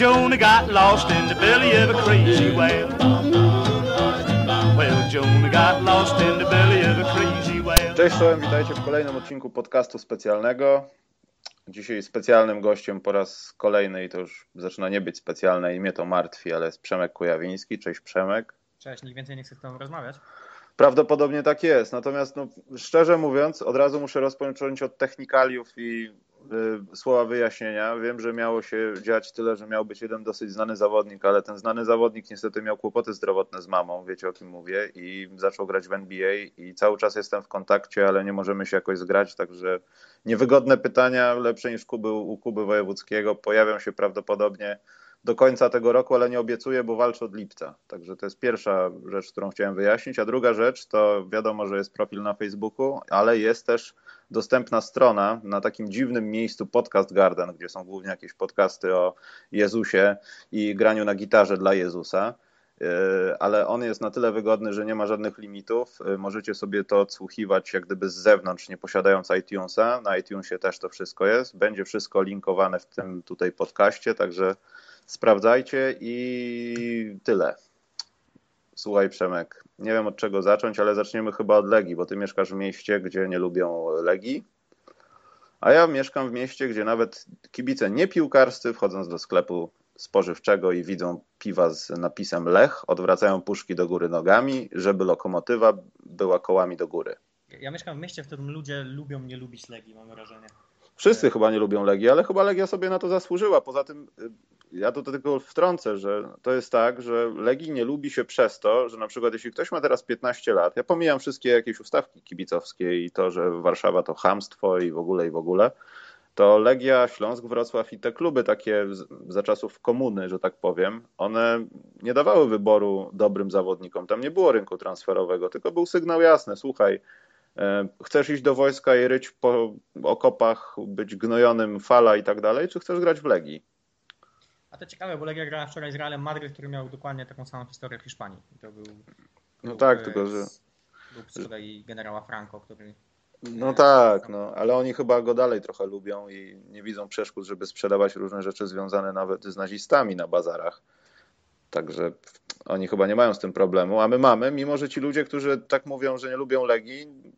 Jonah got lost in the belly of a crazy whale. Well, Jonah got lost in the belly of a crazy whale. Cześć, czołem, witajcie w kolejnym odcinku podcastu specjalnego. Dzisiaj specjalnym gościem po raz kolejny i to już zaczyna nie być specjalne i mnie to martwi, ale jest Przemek Kujawiński. Cześć Przemek. Cześć, nikt więcej nie chce z tobą rozmawiać. Prawdopodobnie tak jest. Natomiast no, szczerze mówiąc, od razu muszę rozpocząć od technikaliów i słowa wyjaśnienia. Wiem, że miało się dziać tyle, że miał być jeden dosyć znany zawodnik, ale ten znany zawodnik niestety miał kłopoty zdrowotne z mamą, wiecie o kim mówię, i zaczął grać w NBA i cały czas jestem w kontakcie, ale nie możemy się jakoś zgrać, także niewygodne pytania, lepsze niż Kuby, u Kuby Wojewódzkiego, pojawią się prawdopodobnie do końca tego roku, ale nie obiecuję, bo walczę od lipca. Także to jest pierwsza rzecz, którą chciałem wyjaśnić. A druga rzecz to wiadomo, że jest profil na Facebooku, ale jest też dostępna strona na takim dziwnym miejscu Podcast Garden, gdzie są głównie jakieś podcasty o Jezusie i graniu na gitarze dla Jezusa. Yy, ale on jest na tyle wygodny, że nie ma żadnych limitów. Yy, możecie sobie to odsłuchiwać jak gdyby z zewnątrz, nie posiadając iTunesa. Na iTunesie też to wszystko jest. Będzie wszystko linkowane w tym tutaj podcaście, także sprawdzajcie i tyle. Słuchaj, Przemek, nie wiem od czego zacząć, ale zaczniemy chyba od Legii, bo ty mieszkasz w mieście, gdzie nie lubią Legii, a ja mieszkam w mieście, gdzie nawet kibice nie piłkarscy, wchodząc do sklepu spożywczego i widzą piwa z napisem Lech, odwracają puszki do góry nogami, żeby lokomotywa była kołami do góry. Ja mieszkam w mieście, w którym ludzie lubią nie lubić Legii, mam wrażenie. Wszyscy chyba nie lubią Legii, ale chyba Legia sobie na to zasłużyła. Poza tym y, ja to tylko wtrącę, że to jest tak, że Legii nie lubi się przez to, że na przykład jeśli ktoś ma teraz 15 lat, ja pomijam wszystkie jakieś ustawki kibicowskie i to, że Warszawa to hamstwo i w ogóle i w ogóle, to Legia, Śląsk, Wrocław i te kluby takie za czasów komuny, że tak powiem, one nie dawały wyboru dobrym zawodnikom. Tam nie było rynku transferowego, tylko był sygnał jasny, słuchaj, Chcesz iść do wojska i ryć po okopach, być gnojonym, fala i tak dalej, czy chcesz grać w Legii? To ciekawe, bo Legia grała wczoraj z Realem Madryt, który miał dokładnie taką samą historię w Hiszpanii. To był, no tak, tylko że... Był z kolei generała Franco, który... No tak, no, ale oni chyba go dalej trochę lubią i nie widzą przeszkód, żeby sprzedawać różne rzeczy związane nawet z nazistami na bazarach. Także oni chyba nie mają z tym problemu, a my mamy, mimo że ci ludzie, którzy tak mówią, że nie lubią Legii,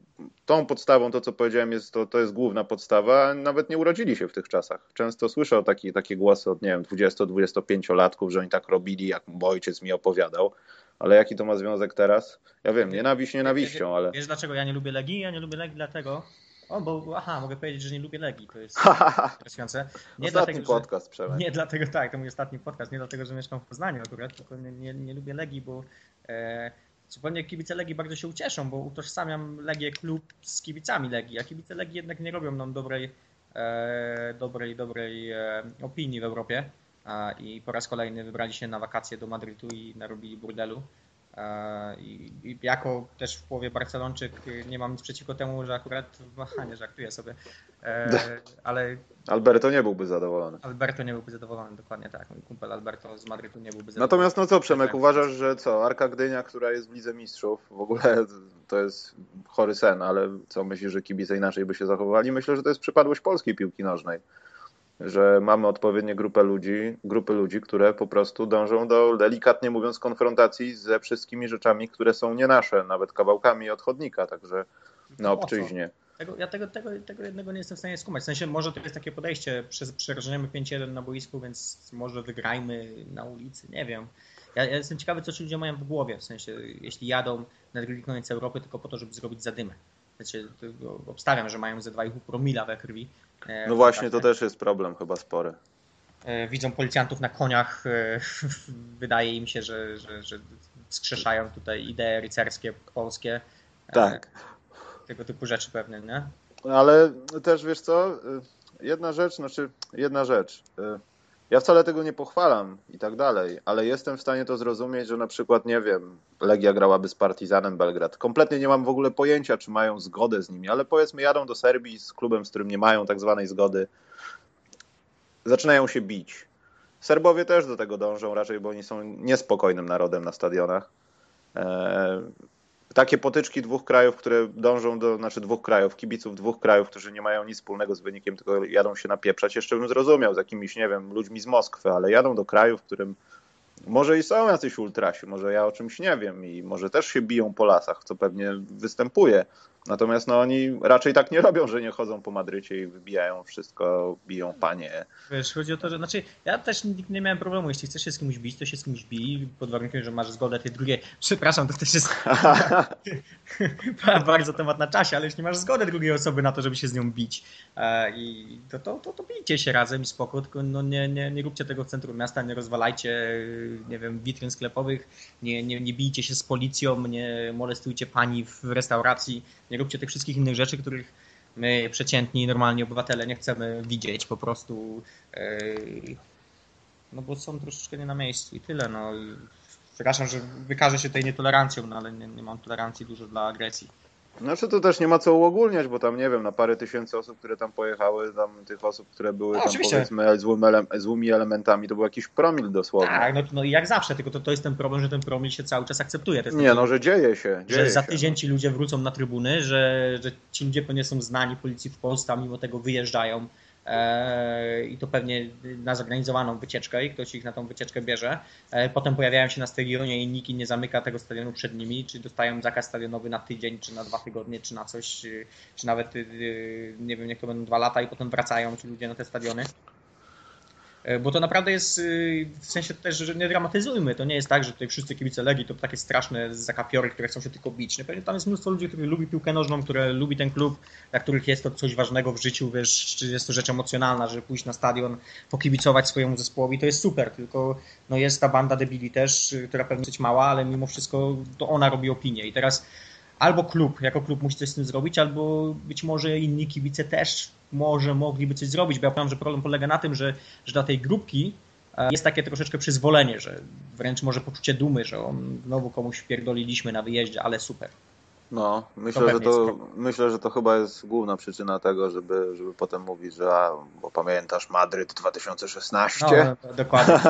tą podstawą, to co powiedziałem, jest, to, to jest główna podstawa, nawet nie urodzili się w tych czasach. Często słyszę taki, takie głosy od, nie wiem, 20-25-latków, że oni tak robili, jak mój ojciec mi opowiadał. Ale jaki to ma związek teraz? Ja wiem, nienawiść nienawiścią, ale... Wiesz dlaczego ja nie lubię Legii? Ja nie lubię Legii dlatego, o, bo aha, mogę powiedzieć, że nie lubię Legii, to jest interesujące. Nie ostatni dlatego, podcast, że, Nie dlatego, tak, to mój ostatni podcast, nie dlatego, że mieszkam w Poznaniu akurat, tylko nie, nie, nie lubię Legii, bo e, zupełnie kibice Legii bardzo się ucieszą, bo utożsamiam Legię klub z kibicami Legii, a kibice Legii jednak nie robią nam dobrej, e, dobrej, dobrej e, opinii w Europie i po raz kolejny wybrali się na wakacje do Madrytu i narobili burdelu. E, I, I, jako też w połowie Barcelonczyk nie mam nic przeciwko temu, że akurat, aha, nie żartuję sobie, e, ale... Alberto nie byłby zadowolony. Alberto nie byłby zadowolony, dokładnie tak. Mój kumpel Alberto z Madrytu nie byłby zadowolony. Natomiast no co Przemek, uważasz, że co, Arka Gdynia, która jest w Lidze Mistrzów, w ogóle to jest chory sen, ale co myślisz, że kibice inaczej by się zachowywali? Myślę, że to jest przypadłość polskiej piłki nożnej że mamy odpowiednie grupę ludzi, grupy ludzi, które po prostu dążą do, delikatnie mówiąc, konfrontacji ze wszystkimi rzeczami, które są nie nasze, nawet kawałkami odchodnika, także na obczyźnie. Tego, ja tego, tego, tego jednego nie jestem w stanie skumać. W sensie może to jest takie podejście, przerażamy 5-1 na boisku, więc może wygrajmy na ulicy, nie wiem. Ja, ja, jestem ciekawy, co ci ludzie mają w głowie, w sensie jeśli jadą na drugi koniec Europy tylko po to, żeby zrobić zadymę. Znaczy, obstawiam, że mają ze 2,5 promila we krwi, E, no właśnie, to też jest problem chyba spory. E, widzą policjantów na koniach, e, wydaje im się, że, że, że skrzeszają tutaj idee rycerskie polskie. Tak. Tego typu rzeczy pewnie, nie? Ale też wiesz co, jedna rzecz, znaczy jedna rzecz. Ja wcale tego nie pochwalam i tak dalej, ale jestem w stanie to zrozumieć, że na przykład, nie wiem, Legia grałaby z Partizanem Belgrad. Kompletnie nie mam w ogóle pojęcia, czy mają zgodę z nimi, ale powiedzmy jadą do Serbii z klubem, z którym nie mają tak zwanej zgody. Zaczynają się bić. Serbowie też do tego dążą raczej, bo oni są niespokojnym narodem na stadionach. Takie potyczki dwóch krajów, które dążą do, znaczy dwóch krajów, kibiców dwóch krajów, którzy nie mają nic wspólnego z wynikiem, tylko jadą się napieprzać, jeszcze bym zrozumiał z jakimiś, nie wiem, ludźmi z Moskwy, ale jadą do kraju, w którym może i są jacyś ultrasi, może ja o czymś nie wiem i może też się biją po lasach, co pewnie występuje. Natomiast no, oni raczej tak nie robią, że nie chodzą po Madrycie i wybijają wszystko, biją panie. Wiesz, chodzi o to, że znaczy ja też nigdy nie miałem problemu, jeśli chcesz się z kimś bić, to się z kimś bij, pod warunkiem, że masz zgodę tej drugiej. Przepraszam, to też jest bardzo temat na czasie, ale jeśli masz zgodę drugiej osoby na to, żeby się z nią bić e, i to, to, to, to bijcie się razem i spoko, tylko no nie, nie, nie róbcie tego w centrum miasta, nie rozwalajcie, nie wiem, witryn sklepowych, nie, nie, nie bijcie się z policją, nie molestujcie pani w restauracji, nie róbcie tych wszystkich innych rzeczy, których my, przeciętni, normalni obywatele, nie chcemy widzieć po prostu. Yy, no bo są troszeczkę nie na miejscu i tyle. No. Przepraszam, że wykażę się tej nietolerancją, no ale nie, nie mam tolerancji dużo dla agresji. Znaczy to też nie ma co uogólniać, bo tam nie wiem, na parę tysięcy osób, które tam pojechały, tam tych osób, które były No, tam oczywiście. powiedzmy złymi, ele złymi elementami, to był jakiś promil dosłownie. Tak, no, no i jak zawsze, tylko to, to jest ten problem, że ten promil się cały czas akceptuje. Nie taki- no, że dzieje się, dzieje że za się. tydzień ci ludzie wrócą na trybuny, że, że ci ludzie pewnie są znani policji w Polsce, a mimo tego wyjeżdżają i to pewnie na zorganizowaną wycieczkę i ktoś ich na tą wycieczkę bierze. E, potem pojawiają się na stadionie i nikt nie zamyka tego stadionu przed nimi, czy dostają zakaz stadionowy na tydzień, czy na dwa tygodnie, czy na coś, czy, czy nawet nie wiem, niech to będą dwa lata i potem wracają ci ludzie na te stadiony. E, Bo to naprawdę jest, y, w sensie też, że nie dramatyzujmy, to nie jest tak, że tutaj wszyscy kibice Legii to takie straszne zakapiory, które chcą się tylko bić. Nie, Pewnie tam jest mnóstwo ludzi, których lubi piłkę nożną, które lubi ten klub, dla których jest to coś ważnego w życiu, wiesz, czy jest to rzecz emocjonalna, żeby pójść na stadion, pokibicować swojemu zespołowi, to jest super, tylko no jest ta banda debili też, y, która pewnie jest mała, ale mimo wszystko to ona robi opinię i teraz albo klub jako klub musi coś z tym zrobić, albo być może inni kibice też może mogliby coś zrobić, bo ja powiem, że problem polega na tym, że, że dla tej grupki e, jest takie troszeczkę przyzwolenie, że wręcz może poczucie dumy, że on, znowu komuś wpierdoliliśmy na wyjeździe, ale super. No, myślę, To że to, myślę, że to chyba jest główna przyczyna tego, żeby, żeby potem mówić, że a, bo pamiętasz Madryt 2016? No, dokładnie.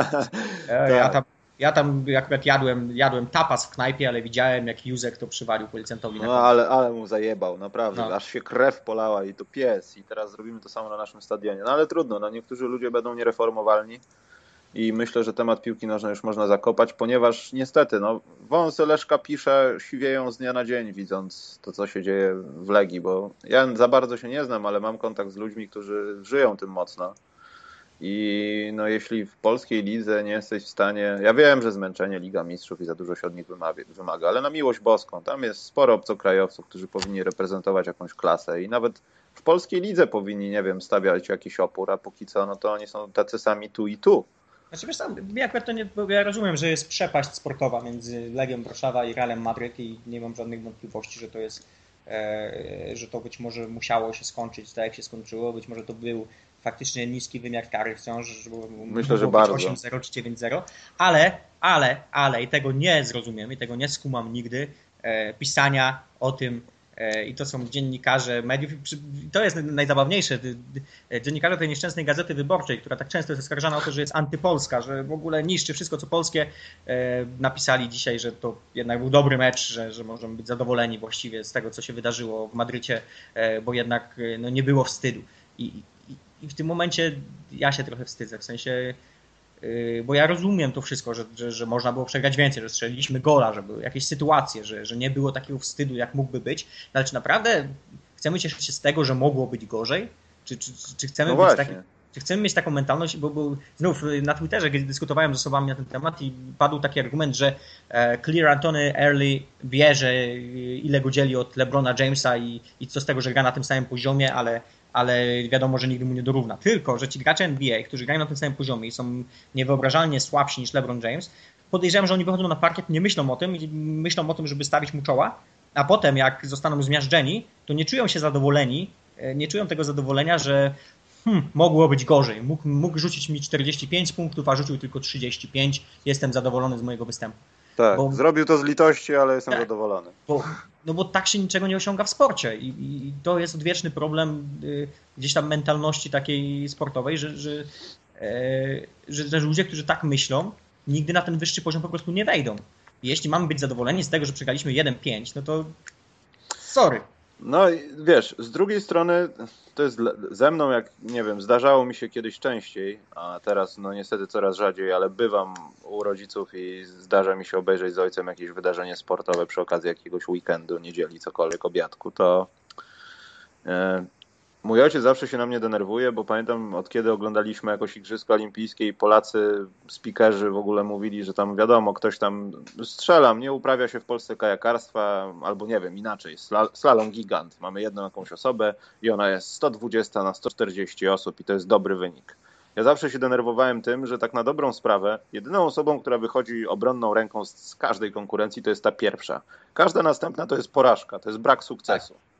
Ja Tak. tam, ja tam akurat jadłem, jadłem tapas w knajpie, ale widziałem jak Józek to przywalił policjantowi No ale, ale mu zajebał, naprawdę, No. aż się krew polała i to pies i teraz zrobimy to samo na naszym stadionie. No ale trudno, no niektórzy ludzie będą niereformowalni i myślę, że temat piłki nożnej już można zakopać, ponieważ niestety, no wąsy Leszka pisze siwieją z dnia na dzień, widząc to, co się dzieje w Legii, bo ja za bardzo się nie znam, ale mam kontakt z ludźmi, którzy żyją tym mocno. I no, jeśli w polskiej lidze nie jesteś w stanie. Ja wiem, że zmęczenie Liga Mistrzów i za dużo się od nich wymaga, ale na miłość boską, tam jest sporo obcokrajowców, którzy powinni reprezentować jakąś klasę i nawet w polskiej lidze powinni, nie wiem, stawiać jakiś opór, a póki co, no to oni są tacy sami tu i tu. Znaczy wiesz, tam, akurat to nie, ja rozumiem, że jest przepaść sportowa między Legią Warszawa i Realem Madryt i nie mam żadnych wątpliwości, że to jest, e, że to być może musiało się skończyć tak jak się skończyło, być może to był faktycznie niski wymiar kary wciąż, Myślę, że bardzo. 8-0 czy 9-0, ale, ale, ale i tego nie zrozumiem i tego nie skumam nigdy, e, pisania o tym e, i to są dziennikarze mediów. i To jest najzabawniejsze. dy- Dziennikarze tej nieszczęsnej gazety wyborczej, która tak często jest oskarżana o to, że jest antypolska, że w ogóle niszczy wszystko, co polskie, e, napisali dzisiaj, że to jednak był dobry mecz, że, że możemy być zadowoleni właściwie z tego, co się wydarzyło w Madrycie, e, bo jednak e, no, nie było wstydu. I, i, w tym momencie ja się trochę wstydzę, w sensie Yy, bo ja rozumiem to wszystko, że, że, że można było przegrać więcej, że strzeliliśmy gola, że były jakieś sytuacje, że, że nie było takiego wstydu, jak mógłby być. No, ale czy naprawdę chcemy cieszyć się z tego, że mogło być gorzej? Czy, czy, czy- chcemy No być czy chcemy mieć taką mentalność, bo, bo znów y, na Twitterze, kiedy dyskutowałem z osobami na ten temat i padł taki argument, że e, Clear Antony Early wie, że y, ile go dzieli od LeBrona Jamesa i, i co z tego, że gra na tym samym poziomie, ale, ale wiadomo, że nigdy mu nie dorówna. Tylko, że ci gracze NBA, którzy grają na tym samym poziomie i są niewyobrażalnie słabsi niż LeBron James, podejrzewam, że oni wychodzą na parkiet, nie myślą o tym myślą o tym, żeby stawić mu czoła, a potem jak zostaną zmiażdżeni, to nie czują się zadowoleni, e, nie czują tego zadowolenia, że hmm, mogło być gorzej. Mógł, mógł rzucić mi 45 punktów, a rzucił tylko 35. Jestem zadowolony z mojego występu. Tak, Bo- zrobił to z litości, ale jestem Tak. zadowolony. Bo, no bo tak się niczego nie osiąga w sporcie i, i to jest odwieczny problem y, gdzieś tam mentalności takiej sportowej, że, że, e, że, że ludzie, którzy tak myślą, nigdy na ten wyższy poziom po prostu nie wejdą. jeśli mamy być zadowoleni z tego, że przegraliśmy 1-5, no to sorry. No wiesz, z drugiej strony to jest ze mną, jak nie wiem, zdarzało mi się kiedyś częściej, a teraz no niestety coraz rzadziej, ale bywam u rodziców i zdarza mi się obejrzeć z ojcem jakieś wydarzenie sportowe przy okazji jakiegoś weekendu, niedzieli, cokolwiek, obiadku, to e, Mój ojciec zawsze się na mnie denerwuje, bo pamiętam od kiedy oglądaliśmy jakoś Igrzyska Olimpijskie i Polacy, speakerzy w ogóle mówili, że tam wiadomo, ktoś tam strzela, nie uprawia się w Polsce kajakarstwa, albo nie wiem, inaczej, slalom gigant. Mamy jedną jakąś osobę i ona jest 120 na 140 osób i to jest dobry wynik. Ja zawsze się denerwowałem tym, że tak na dobrą sprawę, jedyną osobą, która wychodzi obronną ręką z każdej konkurencji, to jest ta pierwsza. Każda następna to jest porażka, to jest brak sukcesu. Tak.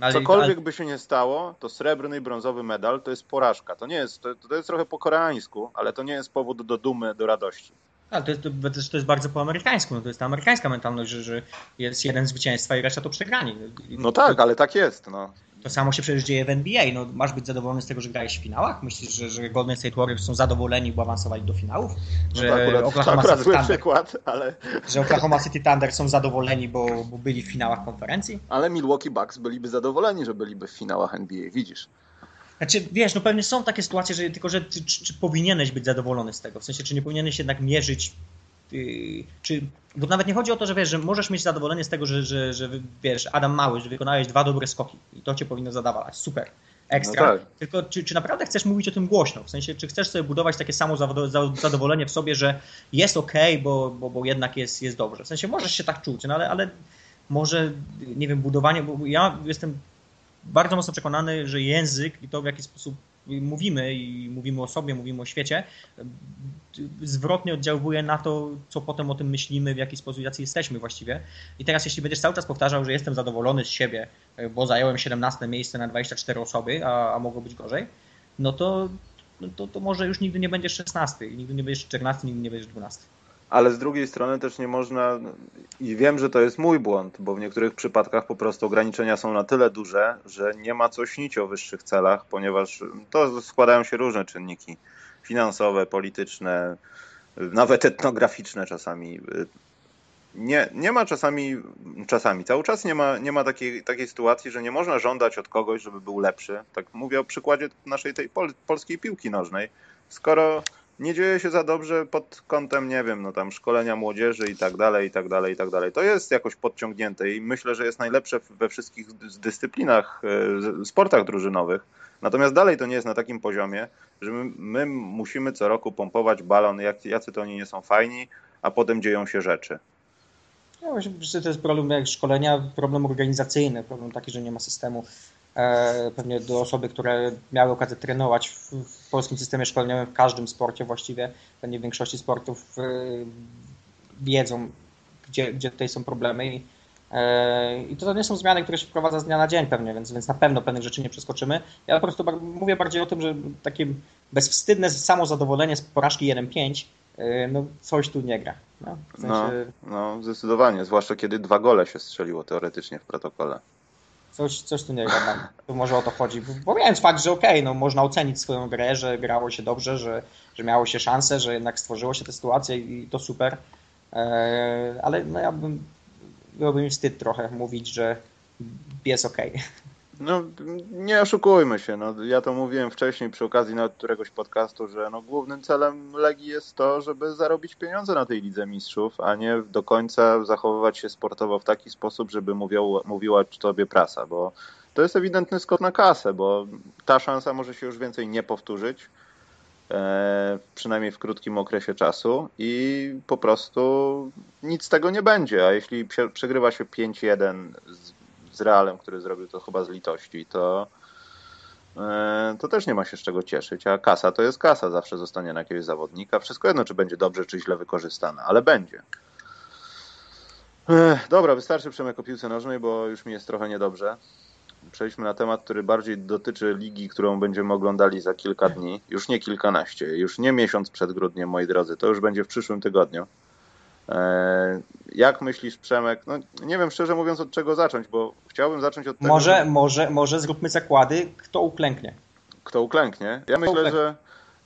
Ale, Cokolwiek by się nie stało, to srebrny i brązowy medal to jest porażka. To nie jest, to, to jest trochę po koreańsku, ale to nie jest powód do dumy, do radości. Ale to jest, to jest bardzo po amerykańsku. No to jest ta amerykańska mentalność, że, że jest jeden zwycięstwa i reszta to przegrani. No tak, ale tak jest. No. To samo się przecież dzieje w NBA. No, masz być zadowolony z tego, że grałeś w finałach? Myślisz, że, że Golden State Warriors są zadowoleni, bo awansowali do finałów? Że no akurat, Oklahoma to akurat City Thunder, przykład, ale... Że Oklahoma City Thunder są zadowoleni, bo, bo byli w finałach konferencji? Ale Milwaukee Bucks byliby zadowoleni, że byliby w finałach NBA, widzisz? Znaczy, wiesz, no pewnie są takie sytuacje, że tylko, że czy, czy, powinieneś być zadowolony z tego? W sensie, czy nie powinieneś jednak mierzyć czy, bo nawet nie chodzi o to, że wiesz, że możesz mieć zadowolenie z tego, że, że, że wiesz, Adam Mały, że wykonałeś dwa dobre skoki i to cię powinno zadawalać, super, ekstra. No tak. Tylko czy, czy naprawdę chcesz mówić o tym głośno? W sensie, czy chcesz sobie budować takie samo zadowolenie w sobie, że jest ok, bo, bo, bo jednak jest, jest dobrze. W sensie możesz się tak czuć, no ale, ale może, nie wiem, budowanie, bo ja jestem bardzo mocno przekonany, że język i to w jaki sposób mówimy i mówimy o sobie, mówimy o świecie, zwrotnie oddziałuje na to, co potem o tym myślimy, w jaki sposób, jacy jesteśmy właściwie. I teraz jeśli będziesz cały czas powtarzał, że jestem zadowolony z siebie, bo zająłem 17 miejsce na 24 osoby, a, a mogło być gorzej, no to, no to, to może już nigdy nie będziesz 16, nigdy nie będziesz 14, nigdy nie będziesz 12 ale z drugiej strony też nie można, i wiem, że to jest mój błąd, bo w niektórych przypadkach po prostu ograniczenia są na tyle duże, że nie ma co śnić o wyższych celach, ponieważ to składają się różne czynniki finansowe, polityczne, nawet etnograficzne czasami. Nie, nie ma czasami, czasami, cały czas nie ma, nie ma takiej, takiej sytuacji, że nie można żądać od kogoś, żeby był lepszy. Tak mówię o przykładzie naszej tej pol, polskiej piłki nożnej. Skoro nie dzieje się za dobrze pod kątem, nie wiem, no tam szkolenia młodzieży i tak dalej, i tak dalej, i tak dalej. To jest jakoś podciągnięte i myślę, że jest najlepsze we wszystkich dyscyplinach, e, sportach drużynowych. Natomiast dalej to nie jest na takim poziomie, że my, my musimy co roku pompować balon, jak, jacy to oni nie są fajni, a potem dzieją się rzeczy. No, to jest problem jak szkolenia, problem organizacyjny, problem taki, że nie ma systemu. E, pewnie do osoby, które miały okazję trenować w, w polskim systemie szkoleniowym w każdym sporcie właściwie, pewnie w większości sportów e, wiedzą, gdzie, gdzie tutaj są problemy i, e, i to nie są zmiany, które się wprowadza z dnia na dzień pewnie, więc, więc na pewno pewnych rzeczy nie przeskoczymy. Ja po prostu mówię bardziej o tym, że takie bezwstydne samozadowolenie z porażki 1-5 no coś tu nie gra. No, w sensie... no, no, zdecydowanie, zwłaszcza kiedy dwa gole się strzeliło teoretycznie w protokole. Coś, coś tu nie to może o to chodzi. Pomijając fakt, że okej, okay, no można ocenić swoją grę, że grało się dobrze, że, że miało się szansę, że jednak stworzyło się tę sytuację i to super. E, ale no ja bym, byłoby mi wstyd trochę mówić, że jest okej. Okay. No, nie oszukujmy się. No, ja to mówiłem wcześniej przy okazji nawet któregoś podcastu, że no, głównym celem Legii jest to, żeby zarobić pieniądze na tej Lidze Mistrzów, a nie do końca zachowywać się sportowo w taki sposób, żeby mówił, mówiła tobie prasa, bo to jest ewidentny skok na kasę, bo ta szansa może się już więcej nie powtórzyć, e, przynajmniej w krótkim okresie czasu i po prostu nic z tego nie będzie, a jeśli przegrywa się 5-1 z z Realem, który zrobił to chyba z litości, to, e, to też nie ma się z czego cieszyć. A kasa to jest kasa, zawsze zostanie na jakiegoś zawodnika. Wszystko jedno, czy będzie dobrze, czy źle wykorzystane, ale będzie. Dobra, wystarczy Przemek o piłce nożnej, bo już mi jest trochę niedobrze. Przejdźmy na temat, który bardziej dotyczy ligi, którą będziemy oglądali za kilka dni. Już nie kilkanaście, już nie miesiąc przed grudniem, moi drodzy. To już będzie w przyszłym tygodniu. E, jak myślisz, Przemek? No, nie wiem szczerze mówiąc, od czego zacząć, bo chciałbym zacząć od tego. Może, że... może, może zróbmy zakłady, kto uklęknie. Kto uklęknie? Ja kto myślę, uklęknie? że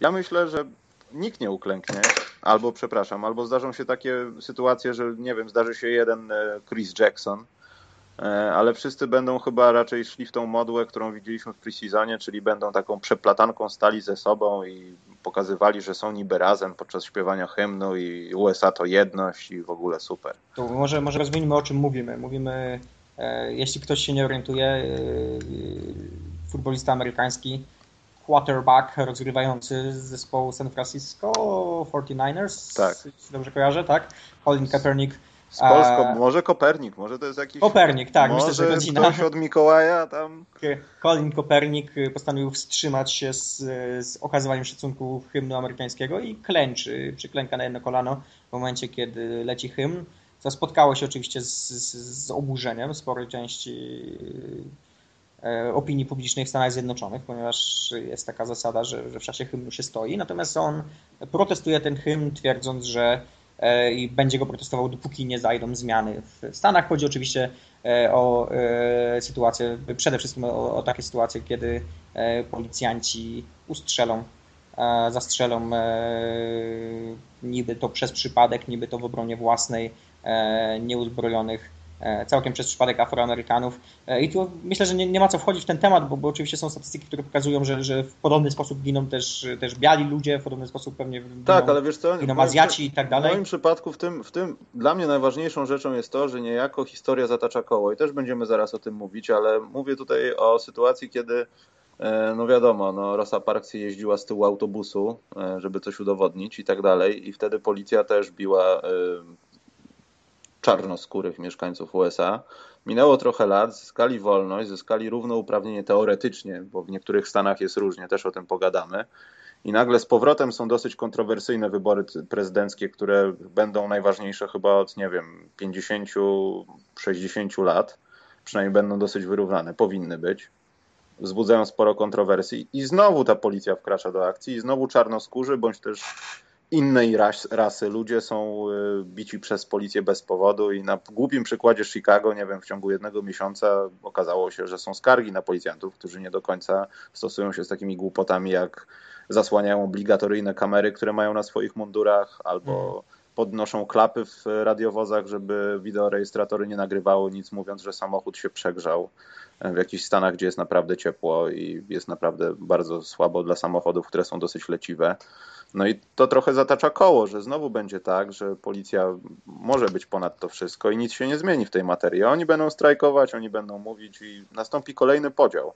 ja myślę, że nikt nie uklęknie, albo przepraszam, albo zdarzą się takie sytuacje, że nie wiem, zdarzy się jeden e, Chris Jackson, ale wszyscy będą chyba raczej szli w tą modłę, którą widzieliśmy w preseasonie, czyli będą taką przeplatanką stali ze sobą i pokazywali, że są niby razem podczas śpiewania hymnu i USA to jedność i w ogóle super. To może, może rozwiniemy o czym mówimy. Mówimy, e, jeśli ktoś się nie orientuje, e, futbolista amerykański, quarterback rozgrywający z zespołu San Francisco 49ers, Tak. dobrze kojarzę, tak? Colin Kaepernick. Z Polską, A- może Kopernik, może to jest jakiś... Kopernik, tak, może myślę, że rodzina. ktoś od Mikołaja tam... Colin Kopernik postanowił wstrzymać się z, z okazywaniem szacunku hymnu amerykańskiego i klęczy, przyklęka na jedno kolano w momencie, kiedy leci hymn, co spotkało się oczywiście z, z, z oburzeniem sporej części e, opinii publicznej w Stanach Zjednoczonych, ponieważ jest taka zasada, że, że w czasie hymnu się stoi, natomiast on protestuje ten hymn, twierdząc, że i będzie go protestował, dopóki nie zajdą zmiany. W Stanach chodzi oczywiście e, o e, sytuację, przede wszystkim o, o takie sytuacje, kiedy e, policjanci ustrzelą, e, zastrzelą e, niby to przez przypadek, niby to w obronie własnej, e, nieuzbrojonych e, całkiem przez przypadek Afroamerykanów. E, I tu myślę, że nie, nie ma co wchodzić w ten temat, bo, bo oczywiście są statystyki, które pokazują, że, że w podobny sposób giną też, też biali ludzie, w podobny sposób pewnie giną, Tak, ale wiesz co? giną w Azjaci i tak W dalej. moim przypadku, w tym, w tym dla mnie najważniejszą rzeczą jest to, że niejako historia zatacza koło i też będziemy zaraz o tym mówić, ale mówię tutaj o sytuacji, kiedy e, no wiadomo, no Rosa Parks jeździła z tyłu autobusu, e, żeby coś udowodnić i tak dalej i wtedy policja też biła e, czarnoskórych mieszkańców USA. Minęło trochę lat, zyskali wolność, zyskali równouprawnienie teoretycznie, bo w niektórych stanach jest różnie, też o tym pogadamy. I nagle z powrotem są dosyć kontrowersyjne wybory prezydenckie, które będą najważniejsze chyba od, nie wiem, 50-60 lat. Przynajmniej będą dosyć wyrównane, powinny być. Wzbudzają sporo kontrowersji. I znowu ta policja wkracza do akcji, i znowu czarnoskórzy, bądź też innej ras, rasy ludzie są y, bici przez policję bez powodu. I na głupim przykładzie Chicago, nie wiem, w ciągu jednego miesiąca okazało się, że są skargi na policjantów, którzy nie do końca stosują się z takimi głupotami jak zasłaniają obligatoryjne kamery, które mają na swoich mundurach, albo podnoszą klapy w radiowozach, żeby wideorejestratory nie nagrywały nic, mówiąc, że samochód się przegrzał w jakichś stanach, gdzie jest naprawdę ciepło i jest naprawdę bardzo słabo dla samochodów, które są dosyć leciwe. No i to trochę zatacza koło, że znowu będzie tak, że policja może być ponad to wszystko i nic się nie zmieni w tej materii. Oni będą strajkować, oni będą mówić i nastąpi kolejny podział,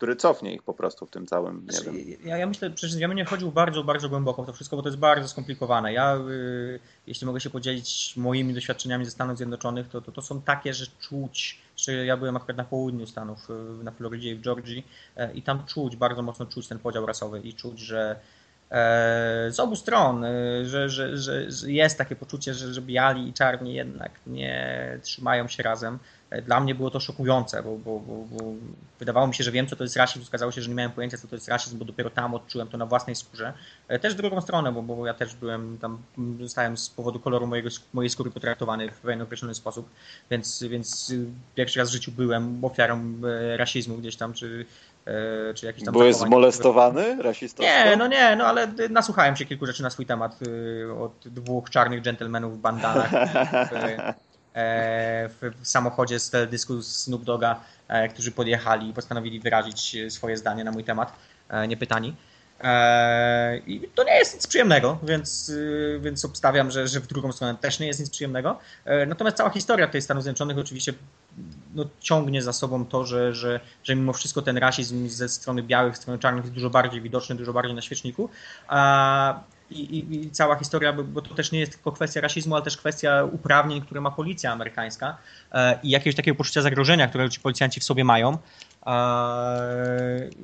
który cofnie ich po prostu w tym całym, nie Znaczy, wiem. Ja, ja myślę, przecież ja bym nie wchodził bardzo, bardzo głęboko w to wszystko, bo to jest bardzo skomplikowane. Ja, y, jeśli mogę się podzielić moimi doświadczeniami ze Stanów Zjednoczonych, to, to, to są takie, że czuć, że ja byłem akurat na południu Stanów, y, na Florydzie i w Georgii e, i tam czuć, bardzo mocno czuć ten podział rasowy i czuć, że z obu stron, y, że, że, że, jest takie poczucie, że, że biali i czarni jednak nie trzymają się razem. E, Dla mnie było to szokujące, bo, bo, bo, bo wydawało mi się, że wiem, co to jest rasizm, okazało się, że nie miałem pojęcia, co to jest rasizm, bo dopiero tam odczułem to na własnej skórze. E, Też w drugą stronę, bo, bo ja też byłem tam, zostałem z powodu koloru mojego, mojej skóry potraktowany w pewien określony sposób, więc, więc pierwszy raz w życiu byłem ofiarą e, rasizmu gdzieś tam, czy, e, czy jakiś tam Byłeś zmolestowany rasistowsko? nie, no nie, no ale nasłuchałem się kilku rzeczy na swój temat y, od dwóch czarnych dżentelmenów w bandanach w, e, w, samochodzie z teledysku Snoop Doga, e, którzy podjechali i postanowili wyrazić swoje zdanie na mój temat, e, niepytani. E, I to nie jest nic przyjemnego, więc, y, więc obstawiam, że, że w drugą stronę też nie jest nic przyjemnego. E, Natomiast cała historia tej Stanów Zjednoczonych oczywiście no, ciągnie za sobą to, że, że, że mimo wszystko ten rasizm ze strony białych, ze strony czarnych jest dużo bardziej widoczny, dużo bardziej na świeczniku. A, i, i, I cała historia, bo, to też nie jest tylko kwestia rasizmu, ale też kwestia uprawnień, które ma policja amerykańska i jakiegoś takiego poczucia zagrożenia, które ci policjanci w sobie mają,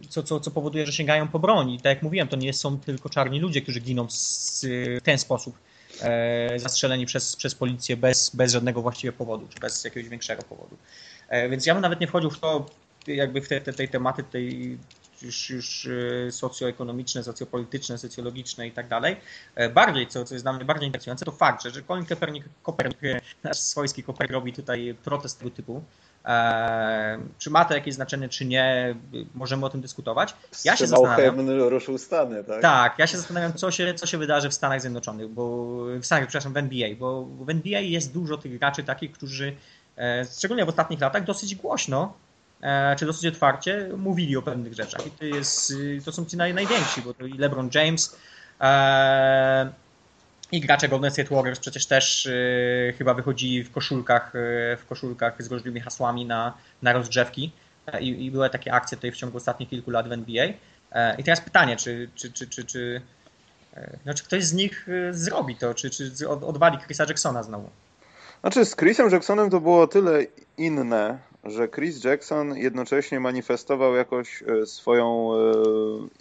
co, co, co powoduje, że sięgają po broń. I tak jak mówiłem, to nie są tylko czarni ludzie, którzy giną w ten sposób e, zastrzeleni przez, przez policję bez, bez żadnego właściwie powodu, czy bez jakiegoś większego powodu. E, Więc ja bym nawet nie wchodził w to, jakby w te, te, tej tematy tej już, już e, socjoekonomiczne, socjopolityczne, socjologiczne i tak dalej. E, bardziej, co, co jest dla mnie bardziej interesujące, to fakt, że, że Colin Kopernik, Kopernik, nasz swojski Kopernik robi tutaj protest tego typu. czy ma to jakieś znaczenie, czy nie, możemy o tym dyskutować. Ja się zastanawiam. ruszył Stany, tak? Tak, ja się zastanawiam, co się, co się wydarzy w Stanach Zjednoczonych, bo w Stanach, przepraszam, w NBA, bo w NBA jest dużo tych graczy takich, którzy szczególnie w ostatnich latach dosyć głośno E, czy dosyć otwarcie mówili o pewnych rzeczach. I to, jest, y, to są ci naj, najwięksi, bo to i LeBron James, e, i gracze Golden State Warriors przecież też y, chyba wychodzili w koszulkach, y, w koszulkach z różnymi hasłami na, na rozgrzewki. E, I, I, były takie akcje tutaj w ciągu ostatnich kilku lat w NBA. I teraz pytanie, czy, czy, czy, czy, czy, no, czy ktoś z nich zrobi to, czy, czy odwali Chrisa Jacksona znowu? Znaczy z Chrisem Jacksonem to było tyle inne, że Chris Jackson jednocześnie manifestował jakoś e, swoją e,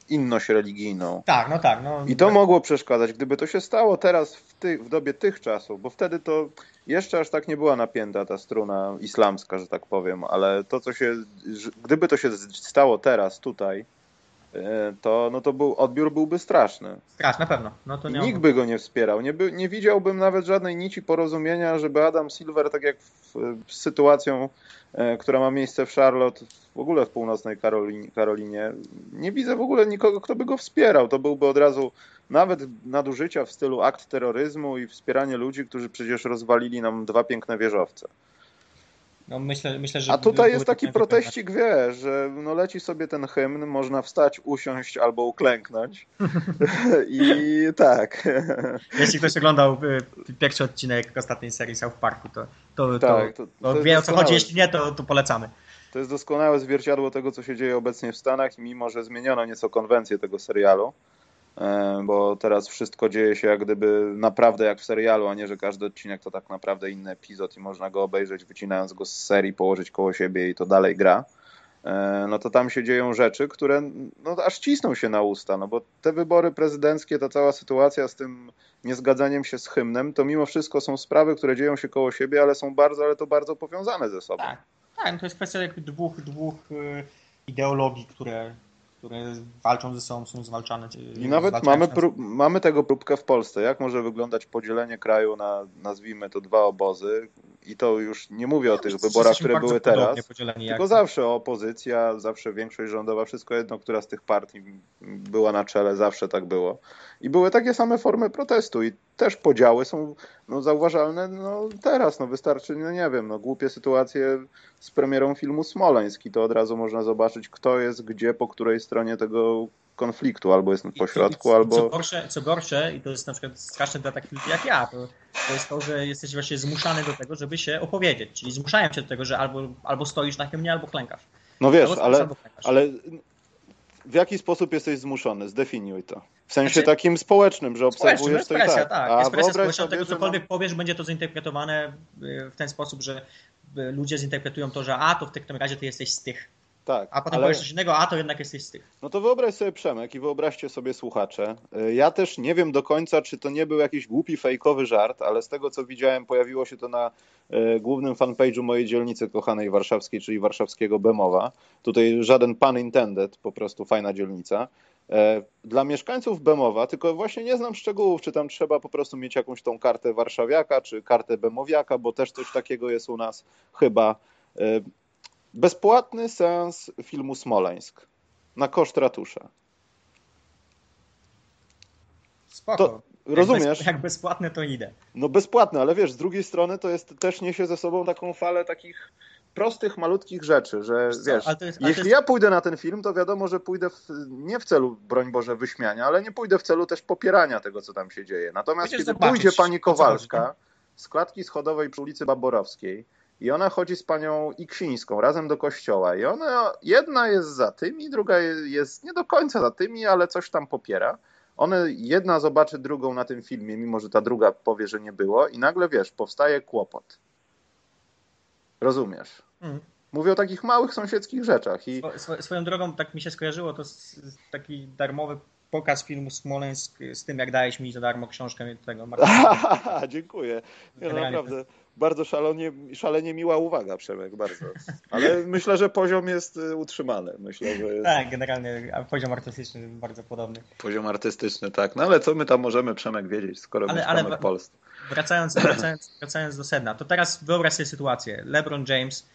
inność religijną. Tak, no tak. No, I to mogło przeszkadzać. Gdyby to się stało teraz w, ty, w dobie tych czasów, bo wtedy to jeszcze aż tak nie była napięta ta struna islamska, że tak powiem, ale to, co się, gdyby to się stało teraz, tutaj, to, no to był, odbiór byłby straszny. Straszny, na pewno. No to nie Nikt by go nie wspierał. Nie, by, nie widziałbym nawet żadnej nici porozumienia, żeby Adam Silver, tak jak w, w sytuacją E, która ma miejsce w Charlotte, w ogóle w północnej Karolinie, Karolinie, nie widzę w ogóle nikogo, kto by go wspierał. To byłby od razu nawet nadużycia w stylu akt terroryzmu i wspieranie ludzi, którzy przecież rozwalili nam dwa piękne wieżowce. No myślę, myślę, że A tutaj jest taki proteścik, wiesz, że no leci sobie ten hymn, można wstać, usiąść albo uklęknąć. I tak. Jeśli ktoś oglądał y, pierwszy odcinek ostatniej serii South Parku, to, to, tak, to, to, to wie o co chodzi. Jeśli nie, to, to polecamy. To jest doskonałe zwierciadło tego, co się dzieje obecnie w Stanach, mimo że zmieniono nieco konwencję tego serialu, bo teraz wszystko dzieje się jak gdyby naprawdę jak w serialu, a nie, że każdy odcinek to tak naprawdę inny epizod i można go obejrzeć wycinając go z serii, położyć koło siebie i to dalej gra. E, no to tam się dzieją rzeczy, które no, aż cisną się na usta, no bo te wybory prezydenckie, ta cała sytuacja z tym niezgadzaniem się z hymnem, to mimo wszystko są sprawy, które dzieją się koło siebie, ale są bardzo, ale to bardzo powiązane ze sobą. Tak, tak no to jest kwestia jakby dwóch, dwóch y, ideologii, które które walczą ze sobą, są zwalczane. I nawet mamy, mamy tego próbkę w Polsce. Jak może wyglądać podzielenie kraju na, nazwijmy to, dwa obozy? I to już nie mówię o no, tych wyborach, które były teraz, tylko zawsze opozycja, zawsze większość rządowa, wszystko jedno, która z tych partii była na czele, zawsze tak było. I były takie same formy protestu i też podziały są no, zauważalne no, teraz. No, wystarczy, no nie wiem, no, głupie sytuacje z premierą filmu Smoleński, to od razu można zobaczyć, kto jest gdzie, po której stronie tego konfliktu, albo jest po środku, albo... Co gorsze, co gorsze, i to jest na przykład straszne dla takich ludzi jak ja, to, to jest to, że jesteś właśnie zmuszany do tego, żeby się opowiedzieć, czyli zmuszają cię do tego, że albo, albo stoisz na hymnie, albo klękasz. No wiesz, ale, ale w jaki sposób jesteś zmuszony? Zdefiniuj to. W sensie znaczy, takim społecznym, że obserwujesz społecznym, to i tak. tak. Jest presja społeczna, tego cokolwiek no... powiesz, będzie to zinterpretowane w ten sposób, że ludzie zinterpretują to, że a, to w takim razie ty jesteś z tych. Tak, a potem ale... powiesz coś innego, a to jednak jesteś z tych. No to wyobraź sobie Przemek i wyobraźcie sobie słuchacze. Ja też nie wiem do końca, czy to nie był jakiś głupi, fejkowy żart, ale z tego co widziałem, pojawiło się to na głównym fanpage'u mojej dzielnicy kochanej warszawskiej, czyli warszawskiego Bemowa. Tutaj żaden pan intended, po prostu fajna dzielnica. E, dla mieszkańców Bemowa, tylko właśnie nie znam szczegółów, czy tam trzeba po prostu mieć jakąś tą kartę warszawiaka, czy kartę bemowiaka, bo też coś takiego jest u nas chyba. E, bezpłatny seans filmu Smoleńsk na koszt ratusza. Spoko. To, rozumiesz? Jak, bez, jak bezpłatne to idę. No bezpłatne, ale wiesz, z drugiej strony to jest też niesie ze sobą taką falę takich prostych, malutkich rzeczy, że wiesz, jest, jeśli jest... ja pójdę na ten film, to wiadomo, że pójdę w, nie w celu, broń Boże, wyśmiania, ale nie pójdę w celu też popierania tego, co tam się dzieje. Natomiast Będziesz kiedy pójdzie pani Kowalska z klatki schodowej przy ulicy Baborowskiej i ona chodzi z panią Iksińską razem do kościoła i ona, jedna jest za tymi, druga jest nie do końca za tymi, ale coś tam popiera. One, jedna zobaczy drugą na tym filmie, mimo że ta druga powie, że nie było i nagle, wiesz, powstaje kłopot. Rozumiesz? Mm. Mówię o takich małych sąsiedzkich rzeczach. I... Swo, swoją drogą, tak mi się skojarzyło, to taki darmowy pokaz filmu Smoleńsk z tym, jak dałeś mi za darmo książkę tego Dziękuję. Nie, no naprawdę. bardzo szalenie, szalenie miła uwaga, Przemek, bardzo. Ale myślę, że poziom jest y, utrzymany. Myślę, że jest... Tak, generalnie poziom artystyczny jest bardzo podobny. Poziom artystyczny, tak. No ale co my tam możemy, Przemek, wiedzieć, skoro ale, mieszkamy ale... w Polsce? Wracając, wracając, wracając do sedna, to teraz wyobraź sobie sytuację. LeBron James,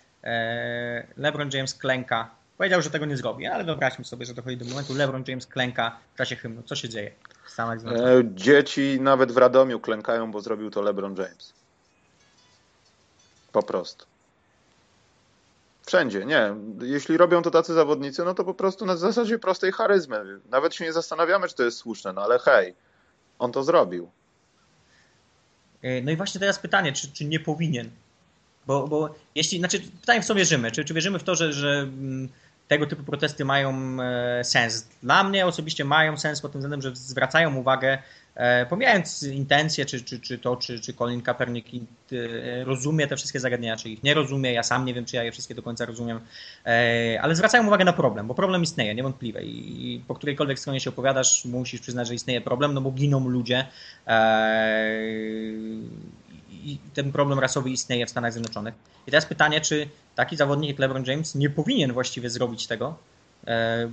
LeBron James klęka. Powiedział, że tego nie zrobi, ale wyobraźmy sobie, że dochodzi do momentu LeBron James klęka w czasie hymnu. Co się dzieje w Stanach Zjednoczonych? E, dzieci nawet w Radomiu klękają, bo zrobił to LeBron James. Po prostu. Wszędzie, nie. Jeśli robią to tacy zawodnicy, no to po prostu na zasadzie prostej charyzmy. Nawet się nie zastanawiamy, czy to jest słuszne, no ale hej, on to zrobił. E, no i właśnie teraz pytanie, czy, czy nie powinien? Bo, bo jeśli, znaczy pytanie w co wierzymy? Czy, czy wierzymy w to, że, że mm, tego typu protesty mają e, sens? Dla mnie osobiście mają sens pod tym względem, że zwracają uwagę E, pomijając intencje, czy, czy, czy to, czy, czy Colin Kaepernick e, rozumie te wszystkie zagadnienia, czy ich nie rozumie, ja sam nie wiem, czy ja je wszystkie do końca rozumiem, ale zwracają uwagę na problem, bo problem istnieje, niewątpliwie i po którejkolwiek stronie się opowiadasz, musisz przyznać, że istnieje problem, no bo giną ludzie ten problem rasowy istnieje w Stanach Zjednoczonych. I teraz pytanie, czy taki zawodnik jak LeBron James nie powinien właściwie zrobić tego, E,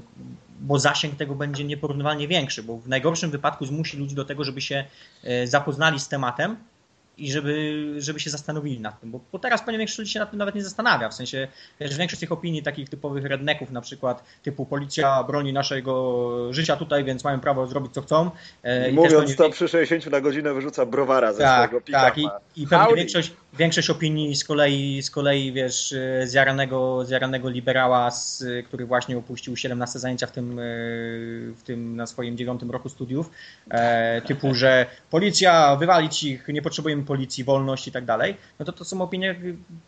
bo zasięg tego będzie nieporównywalnie większy, bo w najgorszym wypadku zmusi ludzi do tego, żeby się e, zapoznali z tematem i żeby, żeby się zastanowili nad tym, bo, bo teraz pewnie większość ludzi się nad tym nawet nie zastanawia, w sensie, że większość tych opinii takich typowych redneków, na przykład typu policja broni naszego życia tutaj, więc mają prawo zrobić co chcą. E, Mówiąc to przy 60 na godzinę wyrzuca browara ze tak, swojego pick Tak, i, i pewnie większość, większość opinii z kolei, z kolei wiesz, zjaranego, zjaranego liberała, z, który właśnie opuścił 17 zajęcia w tym, e, w tym na swoim dziewiątym roku studiów, e, typu, że policja wywalić ich, nie potrzebujemy policji, wolność i tak dalej, no to to są opinie,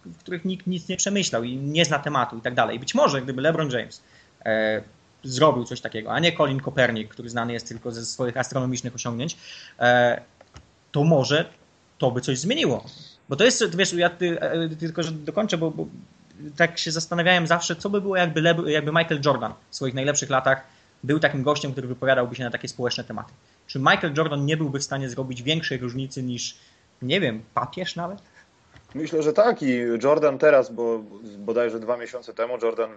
w których nikt nic nie przemyślał i nie zna tematu i tak dalej. Być może gdyby LeBron James e, zrobił coś takiego, a nie Colin Kopernik, który znany jest tylko ze swoich astronomicznych osiągnięć, e, to może to by coś zmieniło. Bo to jest, wiesz, ja ty, e, tylko że dokończę, bo, bo tak się zastanawiałem zawsze, co by było, jakby, jakby Michael Jordan w swoich najlepszych latach był takim gościem, który wypowiadałby się na takie społeczne tematy. Czy Michael Jordan nie byłby w stanie zrobić większej różnicy niż nie wiem, papież nawet? Myślę, że tak i Jordan teraz, bo bodajże dwa miesiące temu Jordan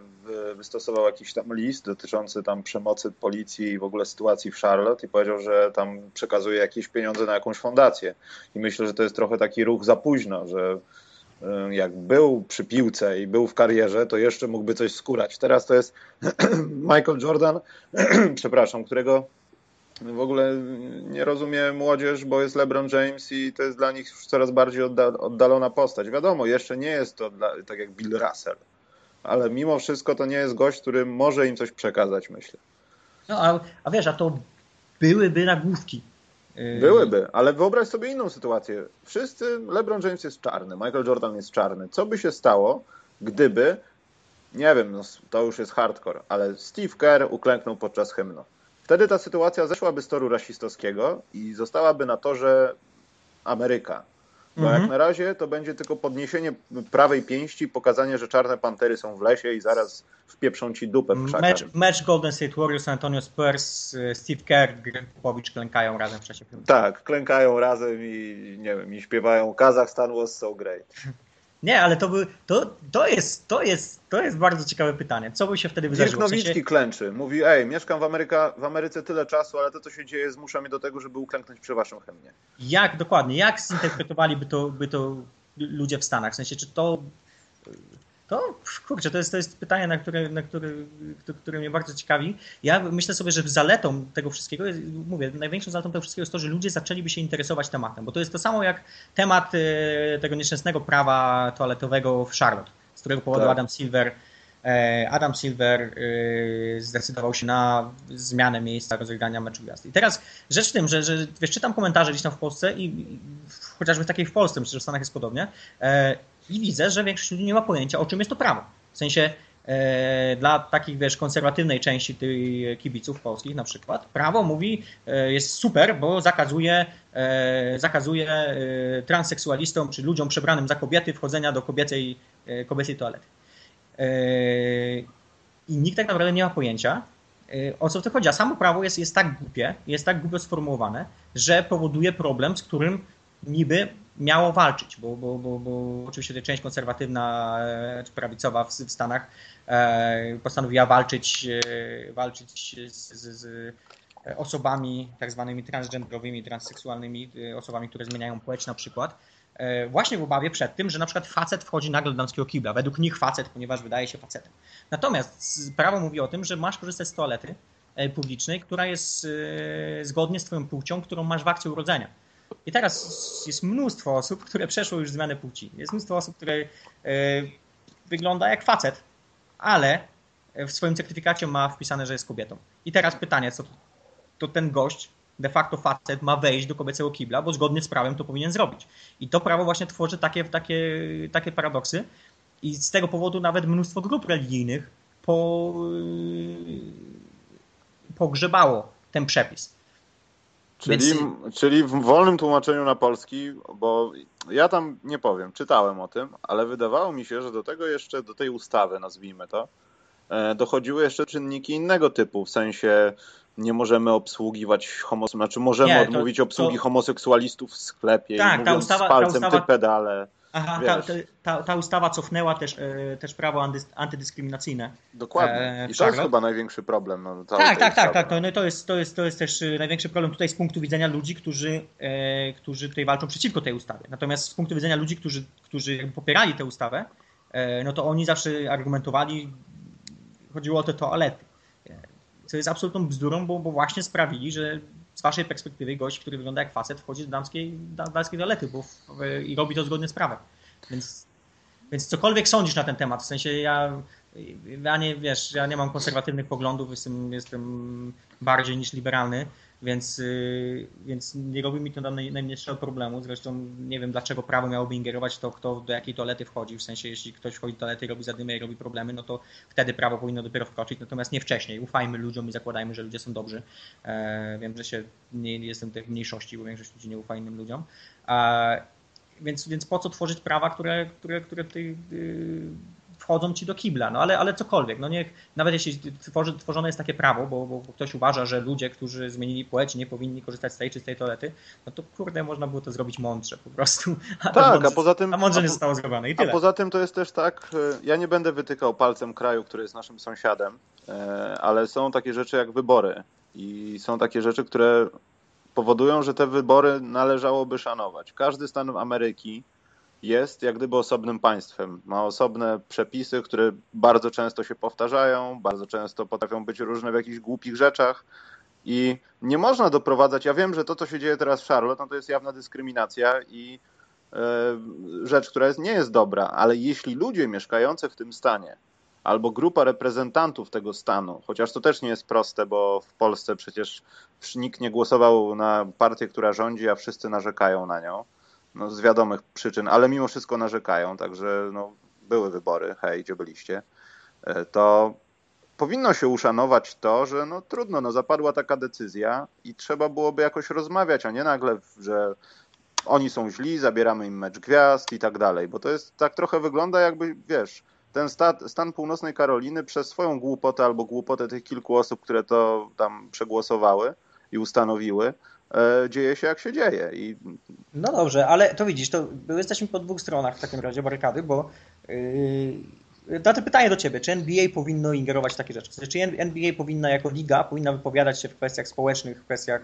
wystosował jakiś tam list dotyczący tam przemocy policji i w ogóle sytuacji w Charlotte i powiedział, że tam przekazuje jakieś pieniądze na jakąś fondację. I myślę, że to jest trochę taki ruch za późno, że y, jak był przy piłce i był w karierze, to jeszcze mógłby coś skórać. Teraz to jest Michael Jordan, przepraszam, którego w ogóle nie rozumie młodzież, bo jest LeBron James i to jest dla nich coraz bardziej oddalona postać. Wiadomo, jeszcze nie jest to dla, tak jak Bill Russell, ale mimo wszystko to nie jest gość, który może im coś przekazać, myślę. No, a, a wiesz, a to byłyby nagłówki. Y, byłyby, ale wyobraź sobie inną sytuację. Wszyscy, LeBron James jest czarny, Michael Jordan jest czarny. Co by się stało, gdyby, nie wiem, no, to już jest hardcore, ale Steve Kerr uklęknął podczas hymnu? Wtedy ta sytuacja zeszłaby z toru rasistowskiego i zostałaby na torze Ameryka. Bo mhm. jak na razie to będzie tylko podniesienie prawej pięści, pokazanie, że czarne pantery są w lesie i zaraz wpieprzą ci dupę w krzakach. Mecz, mecz Golden State Warriors, Antonio Spurs, Steve Kerr, Greg klękają razem w czasie filmu. Tak, klękają razem i nie wiem, i śpiewają Kazachstan was so great. Nie, ale to, by, to, to, jest, to, jest, to jest bardzo ciekawe pytanie. Co by się wtedy wydarzyło? Dirk Nowicki w sensie... klęczy. Mówi, ej, mieszkam w, Ameryka, w Ameryce tyle czasu, ale to, co się dzieje, zmusza mnie do tego, żeby uklęknąć przy waszym hymnie. Jak, dokładnie, jak zinterpretowaliby to, by to ludzie w Stanach? W sensie, czy to to kurczę, to jest, to jest pytanie, na które, na które, które mnie bardzo ciekawi. Ja myślę sobie, że zaletą tego wszystkiego, jest, mówię, największą zaletą tego wszystkiego jest to, że ludzie zaczęliby się interesować tematem, bo to jest to samo jak temat e, tego nieszczęsnego prawa toaletowego w Charlotte, z którego powodu tak. Adam Silver e, Adam Silver e, zdecydował się na zmianę miejsca rozegrania meczu gwiazd. I teraz rzecz w tym, że, że wiesz, czytam komentarze gdzieś tam w Polsce i chociażby w takiej w Polsce, myślę, że w Stanach jest podobnie, i widzę, że większość ludzi nie ma pojęcia, o czym jest to prawo. W sensie e, dla takich, wiesz, konserwatywnej części tych kibiców polskich na przykład, prawo mówi, e, jest super, bo zakazuje, e, zakazuje e, transseksualistom czy ludziom przebranym za kobiety wchodzenia do kobiecej, e, kobiecej toalety. E, I nikt tak naprawdę nie ma pojęcia, o co w tym chodzi. A samo prawo jest, jest tak głupie, jest tak głupio sformułowane, że powoduje problem, z którym niby miało walczyć, bo, bo, bo, bo oczywiście część konserwatywna czy prawicowa w, w Stanach postanowiła walczyć, walczyć z, z, z osobami tak zwanymi transgenderowymi, transseksualnymi, osobami, które zmieniają płeć na przykład, właśnie w obawie przed tym, że na przykład facet wchodzi nagle do damskiego kibla. Według nich facet, ponieważ wydaje się facetem. Natomiast prawo mówi o tym, że masz korzystać z toalety publicznej, która jest zgodnie z twoją płcią, którą masz w akcie urodzenia. I teraz jest mnóstwo osób, które przeszło już zmianę płci. Jest mnóstwo osób, które e, wygląda jak facet, ale w swoim certyfikacie ma wpisane, że jest kobietą. I teraz pytanie, co to ten gość, de facto facet, ma wejść do kobiecego kibla, bo zgodnie z prawem to powinien zrobić. I to prawo właśnie tworzy takie, takie, takie paradoksy. I z tego powodu nawet mnóstwo grup religijnych po, pogrzebało ten przepis. Czyli, Więc... czyli w wolnym tłumaczeniu na polski, bo ja tam nie powiem, czytałem o tym, ale wydawało mi się, że do tego jeszcze, do tej ustawy, nazwijmy to, e, dochodziły jeszcze czynniki innego typu, w sensie nie możemy obsługiwać homoseksualistów, znaczy możemy nie, to, odmówić obsługi to... homoseksualistów w sklepie tak, i mówiąc ta ustawa, z palcem ta ustawa... ty pedale. Aha, ta, ta, ta, ustawa cofnęła też, e, też prawo antydyskryminacyjne. Dokładnie. E, I to jest chyba największy problem. No, tak, tak, tak, tak. To, no, to, jest, to, jest, to jest też e, największy problem tutaj z punktu widzenia ludzi, którzy, e, którzy tutaj walczą przeciwko tej ustawie. Natomiast z punktu widzenia ludzi, którzy, którzy popierali tę ustawę, e, no to oni zawsze argumentowali, chodziło o te toalety. Co jest absolutną bzdurą, bo, bo właśnie sprawili, że z waszej perspektywy gość, który wygląda jak facet, wchodzi do damskiej, damskiej toalety bo w, i robi to zgodnie z prawem. Więc, więc cokolwiek sądzisz na ten temat, w sensie ja, ja nie, wiesz, ja nie mam konserwatywnych poglądów, jestem, jestem bardziej niż liberalny, więc, y, więc nie robi mi to najmniejszego problemu. Zresztą nie wiem, dlaczego prawo miałoby ingerować to, kto do jakiej toalety wchodzi. W sensie, jeśli ktoś wchodzi do toalety i robi zadymę i robi problemy, no to wtedy prawo powinno dopiero wkroczyć, natomiast nie wcześniej. Ufajmy ludziom i zakładajmy, że ludzie są dobrzy. E, wiem, że się nie jestem w mniejszości, bo większość ludzi nie ufa innym ludziom. Więc, więc po co tworzyć prawa, które, które, które ty, y, wchodzą ci do kibla, no ale, ale cokolwiek, no niech, nawet jeśli tworzy, tworzone jest takie prawo, bo, bo ktoś uważa, że ludzie, którzy zmienili płeć nie powinni korzystać z tej czy z tej toalety, no to kurde, można było to zrobić mądrze po prostu. A tak, mądrze, a poza tym... A mądrze nie zostało zrobione i tyle. A poza tym to jest też tak, e, ja nie będę wytykał palcem kraju, który jest naszym sąsiadem, e, ale są takie rzeczy jak wybory i są takie rzeczy, które powodują, że te wybory należałoby szanować. Każdy stan Ameryki jest jak gdyby osobnym państwem. Ma osobne przepisy, które bardzo często się powtarzają, bardzo często potrafią być różne w jakichś głupich rzeczach. I nie można doprowadzać. Ja wiem, że to, co się dzieje teraz w Charlotte, no to jest jawna dyskryminacja i e, rzecz, która jest, nie jest dobra, ale jeśli ludzie mieszkający w tym stanie albo grupa reprezentantów tego stanu, chociaż to też nie jest proste, bo w Polsce przecież nikt nie głosował na partię, która rządzi, a wszyscy narzekają na nią no, z wiadomych przyczyn, ale mimo wszystko narzekają, także no, były wybory, hej, gdzie byliście, e, to powinno się uszanować to, że no trudno, no zapadła taka decyzja i trzeba byłoby jakoś rozmawiać, a nie nagle, że oni są źli, zabieramy im mecz gwiazd i tak dalej, bo to jest tak trochę wygląda jakby, wiesz, ten stan, stan północnej Karoliny przez swoją głupotę albo głupotę tych kilku osób, które to tam przegłosowały i ustanowiły, dzieje się jak się dzieje. I... No dobrze, ale to widzisz, to jesteśmy po dwóch stronach w takim razie barykady, bo yy, to pytanie do ciebie, czy NBA powinno ingerować w takie rzeczy? Czy NBA powinna jako liga, powinna wypowiadać się w kwestiach społecznych, w kwestiach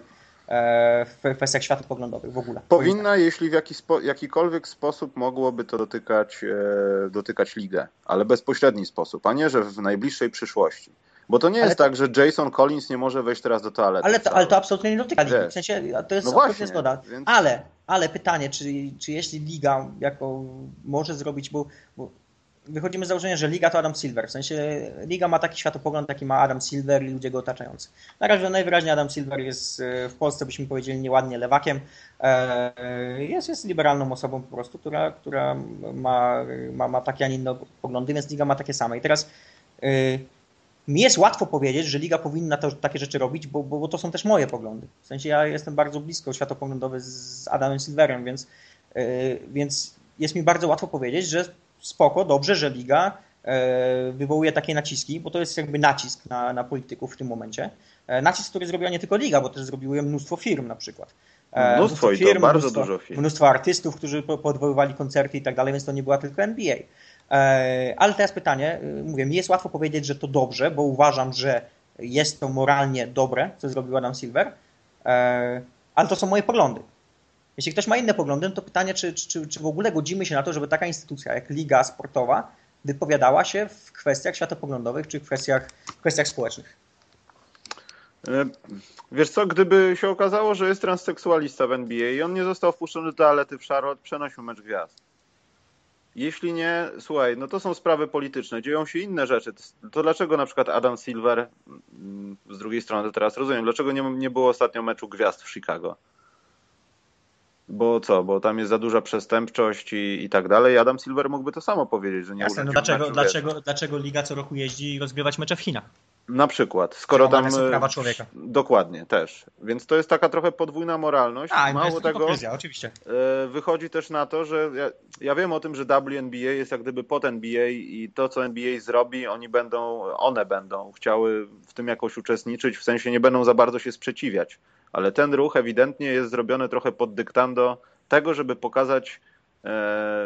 e, w kwestiach światopoglądowych w ogóle. Powinna, jeśli w jaki spo, jakikolwiek sposób mogłoby to dotykać, e, dotykać ligę, ale bezpośredni sposób, a nie, że w najbliższej przyszłości. Bo to nie jest to... tak, że Jason Collins nie może wejść teraz do toalety. Ale to, ale to absolutnie nie dotyka ligi. W sensie, to jest no właśnie, zgoda. Więc... Ale, ale pytanie, czy, czy jeśli liga jako może zrobić, bo, bo wychodzimy z założenia, że liga to Adam Silver. W sensie liga ma taki światopogląd, jaki ma Adam Silver i ludzie go otaczający. Na razie najwyraźniej Adam Silver jest w Polsce, byśmy powiedzieli, nieładnie lewakiem. E, jest, jest liberalną osobą po prostu, która, która ma, ma, ma takie, a nie inne poglądy, więc liga ma takie same. I teraz y, mi jest łatwo powiedzieć, że liga powinna to, takie rzeczy robić, bo, bo, bo, to są też moje poglądy. W sensie ja jestem bardzo blisko światopoglądowy z Adamem Silverem, więc, yy, więc jest mi bardzo łatwo powiedzieć, że spoko, dobrze, że liga e, wywołuje takie naciski, bo to jest jakby nacisk na, na polityków w tym momencie. E, nacisk, który zrobiła nie tylko liga, bo też zrobiło je mnóstwo firm na przykład. Mnóstwo, i to bardzo mnóstwo, dużo firm. Mnóstwo artystów, którzy podwoływali koncerty i tak dalej, więc to nie była tylko NBA. Ale teraz pytanie, mówię, mi jest łatwo powiedzieć, że to dobrze, bo uważam, że jest to moralnie dobre, co zrobił Adam Silver, ale to są moje poglądy. Jeśli ktoś ma inne poglądy, no to pytanie, czy, czy, czy w ogóle godzimy się na to, żeby taka instytucja jak Liga Sportowa wypowiadała się w kwestiach światopoglądowych czy w kwestiach, w kwestiach społecznych. E, wiesz co, gdyby się okazało, że jest transseksualista w NBA i on nie został wpuszczony do toalety w Charlotte, przenosił mecz gwiazd. Jeśli nie, słuchaj, no to są sprawy polityczne, dzieją się inne rzeczy. To dlaczego na przykład Adam Silver, mm, z drugiej strony to teraz rozumiem, dlaczego nie, nie było ostatnio meczu gwiazd w Chicago? Bo co, bo tam jest za duża przestępczość i, i tak dalej. Adam Silver mógłby to samo powiedzieć, że nie Jasne, no dlaczego, dlaczego, dlaczego Liga co roku jeździ rozgrywać mecze w Chinach? Na przykład, skoro tam. Są prawa człowieka. Dokładnie, też. Więc to jest taka trochę podwójna moralność. A, Mało jest tego. oczywiście. E, wychodzi też na to, że ja, ja, wiem o tym, że WNBA jest jak gdyby pod NBA i to, co NBA zrobi, oni będą, one będą chciały w tym jakoś uczestniczyć, w sensie nie będą za bardzo się sprzeciwiać ale ten ruch ewidentnie jest zrobiony trochę pod dyktando tego, żeby pokazać, e,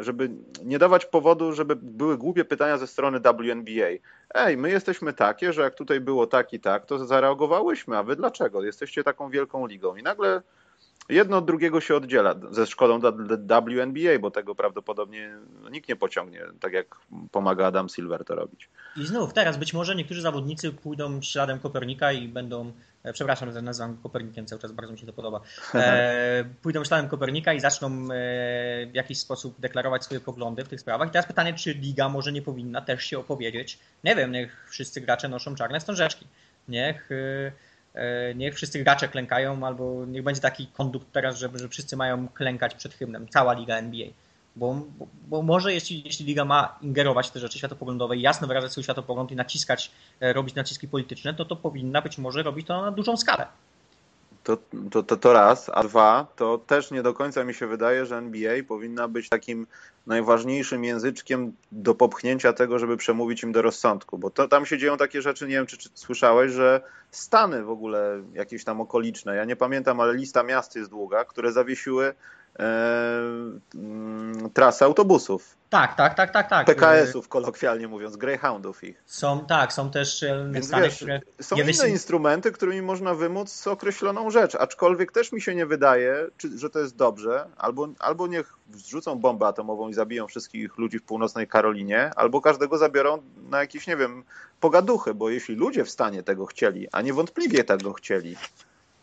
żeby nie dawać powodu, żeby były głupie pytania ze strony WNBA. Ej, my jesteśmy takie, że jak tutaj było tak i tak, to zareagowałyśmy, a wy dlaczego? Jesteście taką wielką ligą. I nagle jedno od drugiego się oddziela ze szkodą WNBA, bo tego prawdopodobnie nikt nie pociągnie, tak jak pomaga Adam Silver to robić. I znów, teraz być może niektórzy zawodnicy pójdą śladem Kopernika i będą, e, przepraszam, że nazywam Kopernikiem cały czas, bardzo mi się to podoba, e, pójdą śladem Kopernika i zaczną e, w jakiś sposób deklarować swoje poglądy w tych sprawach. I teraz pytanie, czy Liga może nie powinna też się opowiedzieć, nie wiem, niech wszyscy gracze noszą czarne wstążeczki, niech... E, E, niech wszyscy gracze klękają, albo niech będzie taki kondukt teraz, że, że wszyscy mają klękać przed hymnem, cała liga NBA. Bo, bo, bo, może jeśli, jeśli liga ma ingerować w te rzeczy światopoglądowe i jasno wyrażać swój światopogląd i naciskać, e, robić naciski polityczne, to to powinna być może robić to na dużą skalę. To, to, to, to raz, a dwa, to też nie do końca mi się wydaje, że NBA powinna być takim najważniejszym języczkiem do popchnięcia tego, żeby przemówić im do rozsądku, bo to, tam się dzieją takie rzeczy, nie wiem czy, czy słyszałeś, że Stany w ogóle jakieś tam okoliczne, ja nie pamiętam, ale lista miast jest długa, które zawiesiły mm, trasę autobusów tak, tak, tak, tak, tak. PKS-ów kolokwialnie mówiąc, Greyhoundów ich. Są, tak, są też e, Więc stany, wiesz, które... Są inne instrumenty, którymi można wymóc określoną rzecz, aczkolwiek też mi się nie wydaje, czy, że to jest dobrze, albo, albo niech wrzucą bombę atomową i zabiją wszystkich ludzi w północnej Karolinie, albo każdego zabiorą na jakieś, nie wiem, pogaduchy, bo jeśli ludzie w stanie tego chcieli, a niewątpliwie tego chcieli,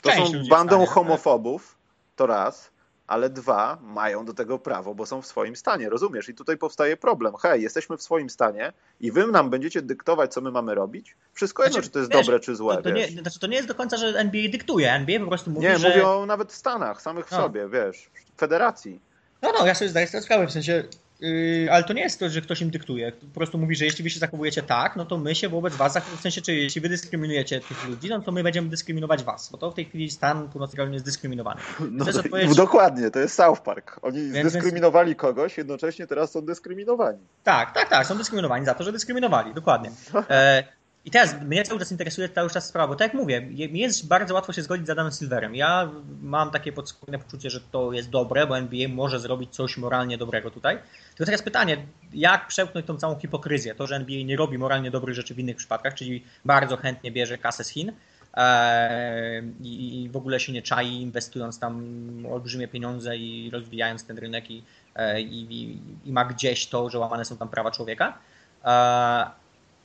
to Część są bandą stanie, tak. homofobów, to raz, ale dwa, mają do tego prawo, bo są w swoim stanie, rozumiesz? I tutaj powstaje problem. Hej, jesteśmy w swoim stanie i wy nam będziecie dyktować, co my mamy robić? Wszystko jedno, znaczy, czy to jest wiesz, dobre, czy złe. To, to, nie, znaczy, to nie jest do końca, że NBA dyktuje. NBA po prostu mówi, nie, że... Nie, mówią nawet w Stanach, samych w no. sobie, wiesz, federacji. No, no, ja sobie zdaję sprawę, w sensie Yy, ale to nie jest to, że ktoś im dyktuje. Po prostu mówi, że jeśli wy się zachowujecie tak, no to my się wobec was, w sensie, czy jeśli wy dyskryminujecie tych ludzi, no to my będziemy dyskryminować was, bo to w tej chwili stan północny jest dyskryminowany. No, odpowiedź... Dokładnie, to jest South Park. Oni więc, zdyskryminowali kogoś, jednocześnie teraz są dyskryminowani. Tak, tak, tak, są dyskryminowani za to, że dyskryminowali, dokładnie. E, I teraz mnie cały czas interesuje cały czas sprawa, bo tak jak mówię, mi jest bardzo łatwo się zgodzić z Adamem Silverem. Ja mam takie podskórne poczucie, że to jest dobre, bo NBA może zrobić coś moralnie dobrego tutaj. Tylko teraz pytanie, jak przełknąć tą całą hipokryzję? To, że NBA nie robi moralnie dobrych rzeczy w innych przypadkach, czyli bardzo chętnie bierze kasę z Chin e, i w ogóle się nie czai, inwestując tam olbrzymie pieniądze i rozwijając ten rynek i, e, i, i ma gdzieś to, że łamane są tam prawa człowieka.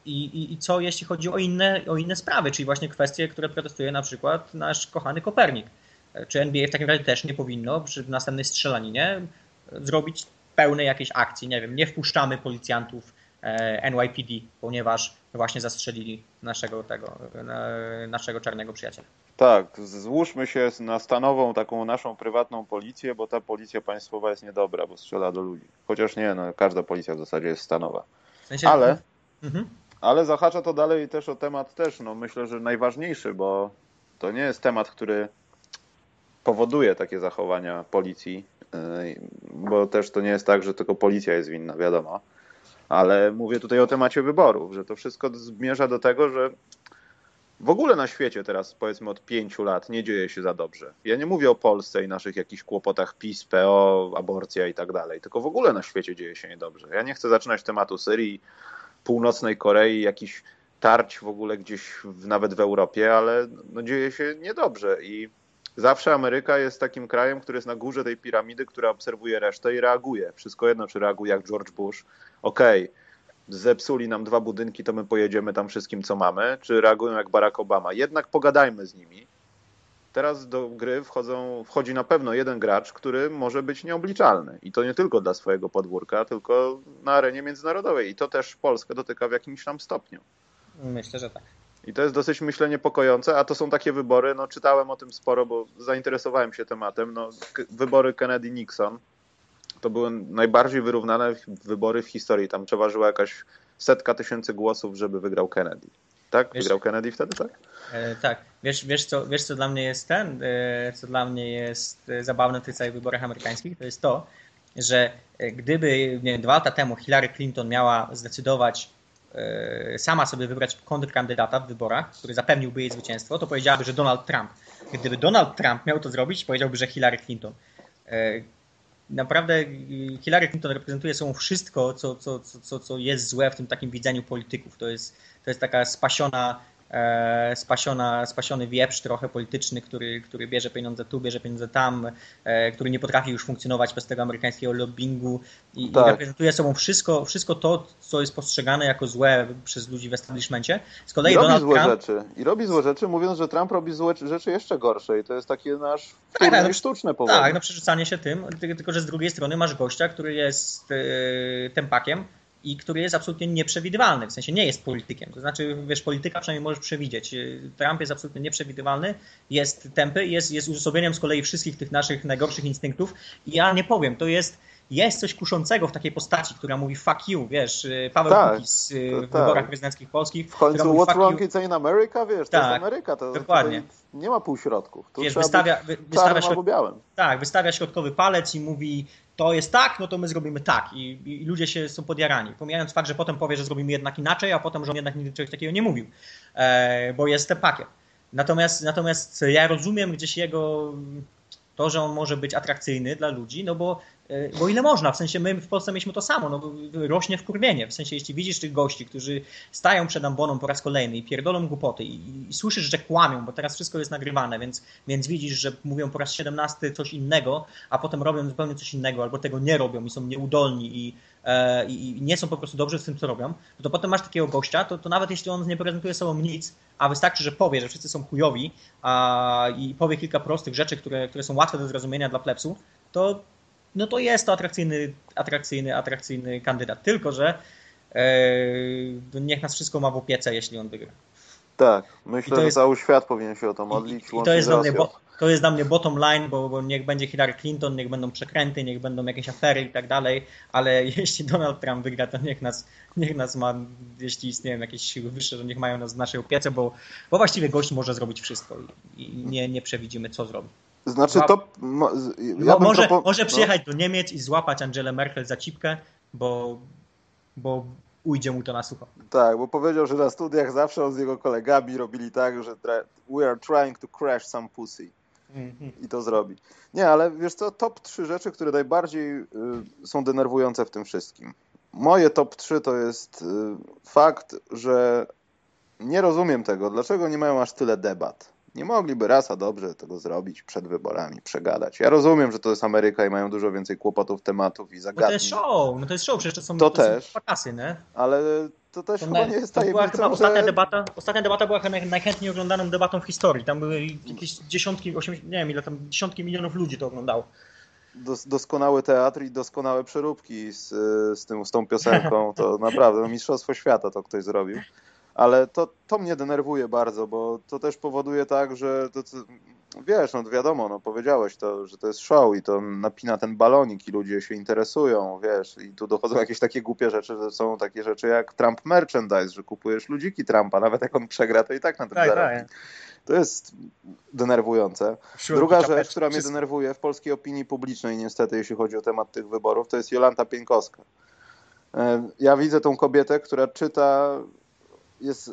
I, i, I, co jeśli chodzi o inne, o inne sprawy, czyli właśnie kwestie, które protestuje na przykład nasz kochany Kopernik. Czy NBA w takim razie też nie powinno przy następnej strzelaninie zrobić pełnej jakiejś akcji, nie wiem, nie wpuszczamy policjantów e, NYPD, ponieważ właśnie zastrzelili naszego tego, naszego czarnego przyjaciela. Tak, złóżmy się na stanową taką naszą prywatną policję, bo ta policja państwowa jest niedobra, bo strzela do ludzi. Chociaż nie, no, każda policja w zasadzie jest stanowa. W sensie... Ale mhm. Ale zahacza to dalej też o temat też, no myślę, że najważniejszy, bo to nie jest temat, który powoduje takie zachowania policji, yy, bo też to nie jest tak, że tylko policja jest winna, wiadomo. Ale mówię tutaj o temacie wyborów, że to wszystko zmierza do tego, że w ogóle na świecie teraz, powiedzmy od pięciu lat, nie dzieje się za dobrze. Ja nie mówię o Polsce i naszych jakichś kłopotach PiS, PO, aborcja i tak dalej, tylko w ogóle na świecie dzieje się niedobrze. Ja nie chcę zaczynać tematu Syrii, północnej Korei, jakiś tarć w ogóle gdzieś w, nawet w Europie, ale no, dzieje się niedobrze i zawsze Ameryka jest takim krajem, który jest na górze tej piramidy, która obserwuje resztę i reaguje. Wszystko jedno, czy reaguje jak George Bush. Okej, okay, zepsuli nam dwa budynki, to my pojedziemy tam wszystkim, co mamy, czy reagują jak Barack Obama. Jednak pogadajmy z nimi. Teraz do gry wchodzą, wchodzi na pewno jeden gracz, który może być nieobliczalny. I to nie tylko dla swojego podwórka, tylko na arenie międzynarodowej. I to też Polskę dotyka w jakimś tam stopniu. Myślę, że tak. I to jest dosyć, myślę, niepokojące, a to są takie wybory, no czytałem o tym sporo, bo zainteresowałem się tematem, no wybory Kennedy-Nixon, to były najbardziej wyrównane wybory w historii. Tam przeważyła jakaś setka tysięcy głosów, żeby wygrał Kennedy. Tak? Wiesz, wygrał Kennedy wtedy, tak? E, tak. Wiesz, wiesz, co, wiesz, co dla mnie jest ten, e, co dla mnie jest e, zabawne w tych całych wyborach amerykańskich, to jest to, że e, gdyby nie wiem, dwa lata temu Hillary Clinton miała zdecydować e, sama sobie wybrać kontrkandydata w wyborach, który zapewniłby jej zwycięstwo, to powiedziałaby, że Donald Trump. Gdyby Donald Trump miał to zrobić, powiedziałby, że Hillary Clinton. Naprawdę Hillary Clinton reprezentuje sobą wszystko, co, co, co, co jest złe w tym takim widzeniu polityków. To jest, to jest taka spasiona spasiona, spasiony wieprz trochę polityczny, który, który bierze pieniądze tu, bierze pieniądze tam, e, który nie potrafi już funkcjonować bez tego amerykańskiego lobbingu i, tak. i reprezentuje sobą wszystko, wszystko to, co jest postrzegane jako złe przez ludzi w establishmencie. Z kolei I robi Donald złe Trump... rzeczy. I robi złe rzeczy, mówiąc, że Trump robi złe rzeczy jeszcze gorsze i to jest takie nasz tak, no, sztuczne powody. Tak, no przerzucanie się tym, tylko że z drugiej strony masz gościa, który jest yy, tempakiem, i który jest absolutnie nieprzewidywalny, w sensie nie jest politykiem. To znaczy, wiesz, polityka przynajmniej możesz przewidzieć. Trump jest absolutnie nieprzewidywalny, jest tępy, jest, jest uzasadnieniem z kolei wszystkich tych naszych najgorszych instynktów i ja nie powiem, to jest jest coś kuszącego w takiej postaci, która mówi fuck you, wiesz, Paweł tak, Kukis y, w tak. wyborach prezydenckich polskich. W końcu mówi, what's wrong it's in America, wiesz, tak, to jest tak, Ameryka, to dokładnie. nie ma półśrodków. Tu wiesz, wystawia, wy, wystawia, środ... białym. Tak, wystawia środkowy palec i mówi to jest tak, no to my zrobimy tak. I, I, ludzie się są podjarani. Pomijając fakt, że potem powie, że zrobimy jednak inaczej, a potem, że on jednak nigdy czegoś takiego nie mówił, e, bo jest pakiet. Natomiast, natomiast ja rozumiem gdzieś jego to, że on może być atrakcyjny dla ludzi, no bo bo ile można, w sensie my w Polsce mieliśmy to samo, no, rośnie wkurwienie, w sensie jeśli widzisz tych gości, którzy stają przed amboną po raz kolejny i pierdolą głupoty i, i, słyszysz, że kłamią, bo teraz wszystko jest nagrywane, więc, więc widzisz, że mówią po raz 17 coś innego, a potem robią zupełnie coś innego, albo tego nie robią i są nieudolni i, e, i nie są po prostu dobrzy w tym, co robią, no to potem masz takiego gościa, to, to nawet jeśli on nie prezentuje sobą nic, a wystarczy, że powie, że wszyscy są chujowi a, i powie kilka prostych rzeczy, które, które są łatwe do zrozumienia dla plepsu, to no to jest to atrakcyjny, atrakcyjny, atrakcyjny kandydat. Tylko, że e, niech nas wszystko ma w opiece, jeśli on wygra. Tak, myślę, jest, że cały świat powinien się o to modlić. I, i to, jest dla mnie bo, to jest dla mnie bottom line, bo, bo, niech będzie Hillary Clinton, niech będą przekręty, niech będą jakieś afery i tak dalej, ale jeśli Donald Trump wygra, to niech nas, niech nas ma, jeśli istnieją jakieś siły wyższe, to niech mają nas w naszej opiece, bo, bo właściwie gość może zrobić wszystko i, i nie, nie przewidzimy, co zrobi. Znaczy to... Ja może, może no. przyjechać no. do Niemiec i złapać Angelę Merkel za cipkę, bo, bo ujdzie mu to na sucho. Tak, bo powiedział, że na studiach zawsze on z jego kolegami robili tak, że we are trying to crash some pussy. Mm-hmm. I to zrobi. Nie, ale wiesz co, top 3 rzeczy, które najbardziej y, są denerwujące w tym wszystkim. Moje top 3 to jest y, fakt, że nie rozumiem tego, dlaczego nie mają aż tyle debat. Nie mogliby raz a dobrze tego zrobić przed wyborami, przegadać. Ja rozumiem, że to jest Ameryka i mają dużo więcej kłopotów, tematów i zagadnień. No to jest show, no to jest show, przecież to są, to, to też, są nie? Ale to też to chyba nie jest tajemnicą, że... ostatnia, debata, ostatnia debata była chyba najchętniej oglądaną debatą w historii. Tam były jakieś dziesiątki, osiem, nie wiem ile tam, dziesiątki milionów ludzi to oglądało. Dos, doskonały teatr i doskonałe przeróbki z, z, tym, z tą piosenką. To naprawdę no, mistrzostwo świata to ktoś zrobił ale to, to mnie denerwuje bardzo, bo to też powoduje tak, że to, wiesz, no wiadomo, no powiedziałeś to, że to jest show i to napina ten balonik i ludzie się interesują, wiesz, i tu dochodzą jakieś takie głupie rzeczy, że są takie rzeczy jak Trump merchandise, że kupujesz ludziki Trumpa, nawet jak on przegra, to i tak na tym tak, zarobi. Tak. To jest denerwujące. Druga rzecz, która mnie denerwuje w polskiej opinii publicznej niestety, jeśli chodzi o temat tych wyborów, to jest Jolanta Pieńkowska E, ja widzę tą kobietę, która czyta, jest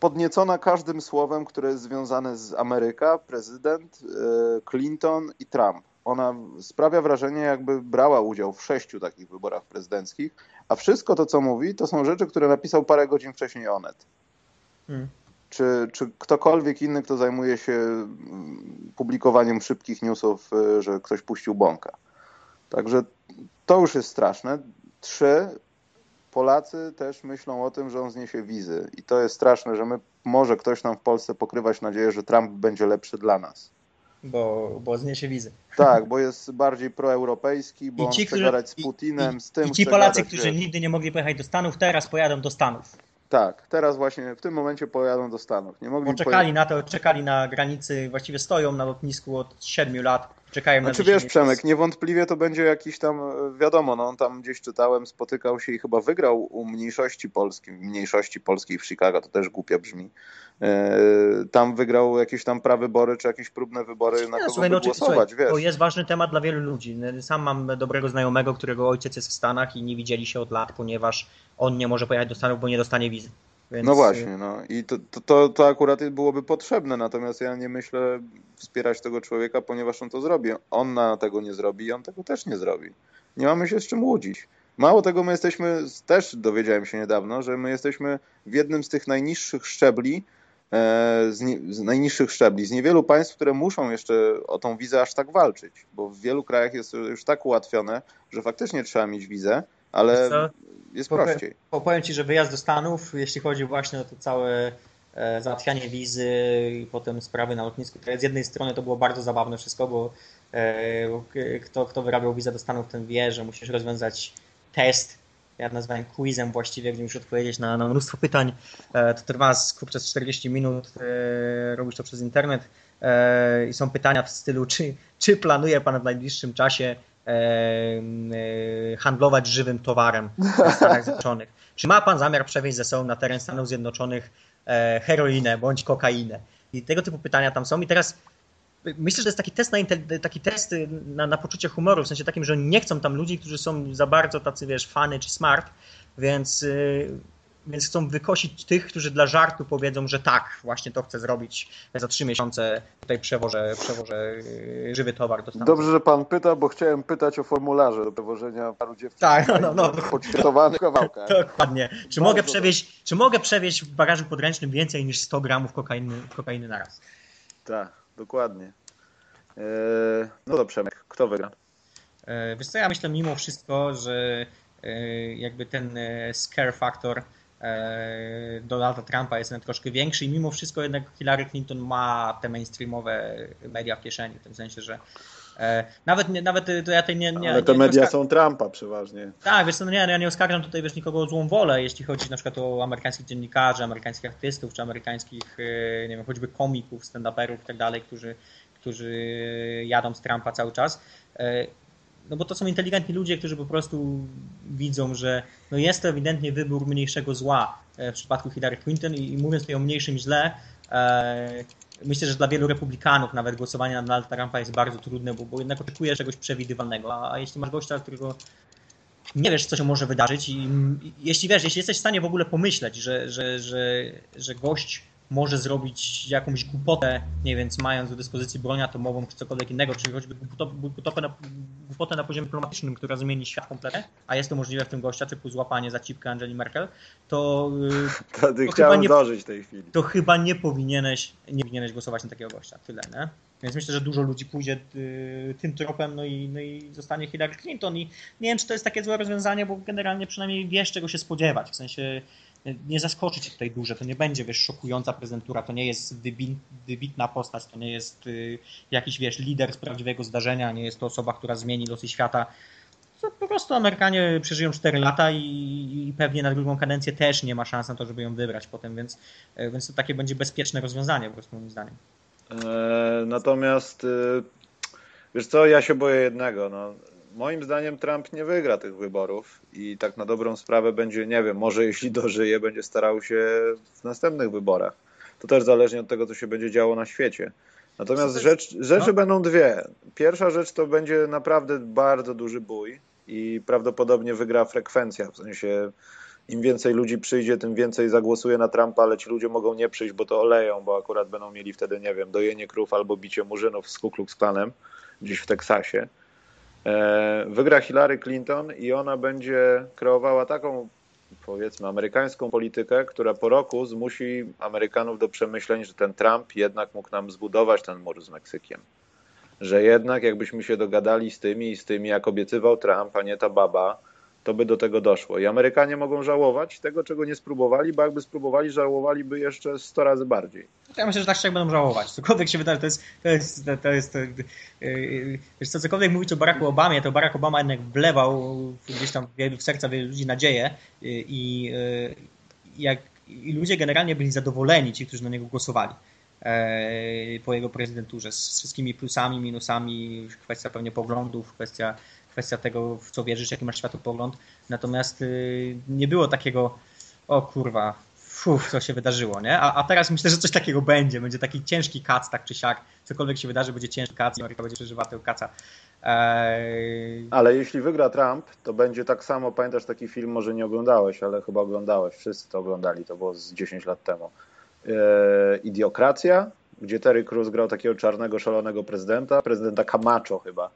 podniecona każdym słowem, które jest związane z Ameryka, prezydent, e, Clinton i Trump. Ona sprawia wrażenie, jakby brała udział w sześciu takich wyborach prezydenckich, a wszystko to, co mówi, to są rzeczy, które napisał parę godzin wcześniej Onet. Hmm. Czy, czy ktokolwiek inny, kto zajmuje się mm, publikowaniem szybkich newsów, e, że ktoś puścił bąka. Także to już jest straszne. Trzy, Polacy też myślą o tym, że on zniesie wizy. I to jest straszne, że my może ktoś nam w Polsce pokrywać nadzieję, że Trump będzie lepszy dla nas. Bo, bo zniesie wizy. Tak, bo jest bardziej proeuropejski, bo I ci, on chce którzy, gadać z Putinem, i, z tym I ci Polacy, gadać, którzy wiesz. nigdy nie mogli pojechać do Stanów, teraz pojadą do Stanów. Tak, teraz właśnie w tym momencie pojadą do Stanów. Nie mogli Bo czekali na to, czekali na granicy, właściwie stoją na lotnisku od 7 lat, czekają znaczy, na Znaczy wiesz Przemek, niewątpliwie to będzie jakiś tam, e, wiadomo, no on tam gdzieś czytałem, spotykał się i chyba wygrał u mniejszości polskiej, mniejszości polskiej w Chicago, to też głupia brzmi. E, tam wygrał jakieś tam prawybory, czy jakieś próbne wybory, na kogo słuchaj, by no, głosować, słuchaj, wiesz. To jest ważny temat dla wielu ludzi. Sam mam dobrego znajomego, którego ojciec jest w Stanach i nie widzieli się od lat, ponieważ on nie może pojechać do Stanów, bo nie dostanie wizy. Więc... No właśnie, no i to, to, to, akurat byłoby potrzebne, natomiast ja nie myślę wspierać tego człowieka, ponieważ on to zrobi. On na tego nie zrobi i on tego też nie zrobi. Nie mamy się z czym łudzić. Mało tego, my jesteśmy, też dowiedziałem się niedawno, że my jesteśmy w jednym z tych najniższych szczebli, e, z, nie, z, najniższych szczebli, z niewielu państw, które muszą jeszcze o tą wizę aż tak walczyć, bo w wielu krajach jest już tak ułatwione, że faktycznie trzeba mieć wizę, ale jest prościej. Powiem Ci, że wyjazd do Stanów, jeśli chodzi właśnie o to całe e, załatwianie wizy i potem sprawy na lotnisku, to z jednej strony to było bardzo zabawne wszystko, bo e, kto, kto wyrabiał wizę do Stanów, ten wie, że musisz rozwiązać test, ja nazwałem quizem właściwie, gdzie musisz odpowiedzieć na, na mnóstwo pytań. E, to trwa przez 40 minut, robisz to przez internet i są pytania w stylu, czy, czy planuje Pan w najbliższym czasie handlować żywym towarem w Stanach Zjednoczonych. Czy ma pan zamiar przewieźć ze sobą na teren Stanów Zjednoczonych e, heroinę bądź kokainę? I tego typu pytania tam są. I teraz myślę, że to jest taki test, na, taki test na, na poczucie humoru, w sensie takim, że nie chcą tam ludzi, którzy są za bardzo tacy, wiesz, fany czy smart, więc y, więc chcą wykosić tych, którzy dla żartu powiedzą, że tak, właśnie to chcę zrobić za trzy miesiące, tutaj przewożę, przewożę yy, żywy towar do Stanów. Dobrze, że pan pyta, bo chciałem pytać o formularze do przewożenia paru dziewczyn. Tak, no, no. no. Podświetowanych kawałkach. Dokładnie. Czy mogę, przewieźć, czy mogę przewieźć w bagażu podręcznym więcej niż 100 gramów kokainy, kokainy na raz? Tak, dokładnie. Eee, no to Przemek, kto wygra? Eee, wiesz co, ja myślę mimo wszystko, że jakby ten scare factor Donalda Trumpa jest jednak troszkę większy i mimo wszystko jednak Hillary Clinton ma te mainstreamowe media w kieszeni, w tym sensie, że e, nawet, nawet to ja tej nie, nie Ale te nie, media są Trumpa przeważnie. Tak, wiesz, no nie, no ja nie oskarżam tutaj wiesz, nikogo o złą wolę, jeśli chodzi na przykład o amerykańskich dziennikarzy, amerykańskich artystów, czy amerykańskich, e, nie wiem, choćby komików, stand-uperów i tak dalej, którzy, którzy jadą z Trumpa cały czas no bo to są inteligentni ludzie, którzy po prostu widzą, że no jest to ewidentnie wybór mniejszego zła e, w przypadku Hillary Clinton. I, i mówiąc tutaj o mniejszym źle, e, myślę, że dla wielu republikanów nawet głosowanie na Donalda Trumpa jest bardzo trudne, bo, bo jednak oczekuje czegoś przewidywalnego, a, a jeśli masz gościa, którego nie wiesz, co się może wydarzyć i, i jeśli wiesz, jeśli jesteś w stanie w ogóle pomyśleć, że, że, że, że gość może zrobić jakąś głupotę, nie wiem, mając do dyspozycji broń atomową czy cokolwiek innego, czyli choćby głupotę na, głupotę na poziomie dyplomatycznym, która zmieni świat kompletnie, a jest to możliwe w tym gościa, typu złapanie za cipkę Angeli Merkel, to, y, to, to chyba nie, dożyć tej chwili. To chyba nie powinieneś, nie powinieneś głosować na takiego gościa. Tyle, nie? Więc myślę, że dużo ludzi pójdzie y, tym tropem, no i, no i zostanie Hillary Clinton. I nie wiem, czy to jest takie złe rozwiązanie, bo generalnie przynajmniej wiesz, czego się spodziewać. W sensie nie zaskoczy cię tutaj duże, to nie będzie, wiesz, szokująca prezentura, to nie jest wybitna postać, to nie jest y, jakiś, wiesz, lider z prawdziwego zdarzenia, nie jest to osoba, która zmieni losy świata. To po prostu Amerykanie przeżyją 4 lata i, i, pewnie na drugą kadencję też nie ma szans na to, żeby ją wybrać potem, więc, e, więc to takie będzie bezpieczne rozwiązanie, po prostu moim zdaniem. E, natomiast, y, wiesz co, ja się boję jednego, no moim zdaniem Trump nie wygra tych wyborów i tak na dobrą sprawę będzie, nie wiem, może jeśli dożyje, będzie starał się w następnych wyborach. To też zależnie od tego, co się będzie działo na świecie. Natomiast rzecz, rzeczy no. będą dwie. Pierwsza rzecz to będzie naprawdę bardzo duży bój i prawdopodobnie wygra frekwencja, w sensie im więcej ludzi przyjdzie, tym więcej zagłosuje na Trumpa, ale ci ludzie mogą nie przyjść, bo to oleją, bo akurat będą mieli wtedy, nie wiem, dojenie krów albo bicie murzynów z Ku Klux Klanem gdzieś w Teksasie. E, wygra Hillary Clinton i ona będzie kreowała taką, powiedzmy, amerykańską politykę, która po roku zmusi Amerykanów do przemyśleń, że ten Trump jednak mógł nam zbudować ten mur z Meksykiem. Że jednak jakbyśmy się dogadali z tymi i z tymi, jak obiecywał Trump, a nie ta baba, to by do tego doszło. I Amerykanie mogą żałować tego, czego nie spróbowali, bo jakby spróbowali, żałowaliby jeszcze 100 razy bardziej. Ja myślę, że tak jak będą żałować. Cokolwiek się wydarzy, to jest, to jest, to jest, to yy, wiesz co, cokolwiek mówić o Baracku Obamie, to Barack Obama jednak wlewał gdzieś tam w serca wielu ludzi nadzieję i, yy, jak, i ludzie generalnie byli zadowoleni, ci, którzy na niego głosowali po jego prezydenturze, z wszystkimi plusami, minusami, kwestia pewnie poglądów, kwestia kwestia tego, w co wierzysz, jaki masz światopogląd. Natomiast y, nie było takiego, o kurwa, fuf, co się wydarzyło, nie? A, a teraz myślę, że coś takiego będzie. Będzie taki ciężki kac, tak czy siak. Cokolwiek się wydarzy, będzie ciężki kac i Ameryka będzie przeżywa tego kaca. Eee... Ale jeśli wygra Trump, to będzie tak samo, pamiętasz taki film, może nie oglądałeś, ale chyba oglądałeś, wszyscy to oglądali, to było z 10 lat temu. Eee, Idiokracja, gdzie Terry Crews grał takiego czarnego, szalonego prezydenta, prezydenta Camacho chyba.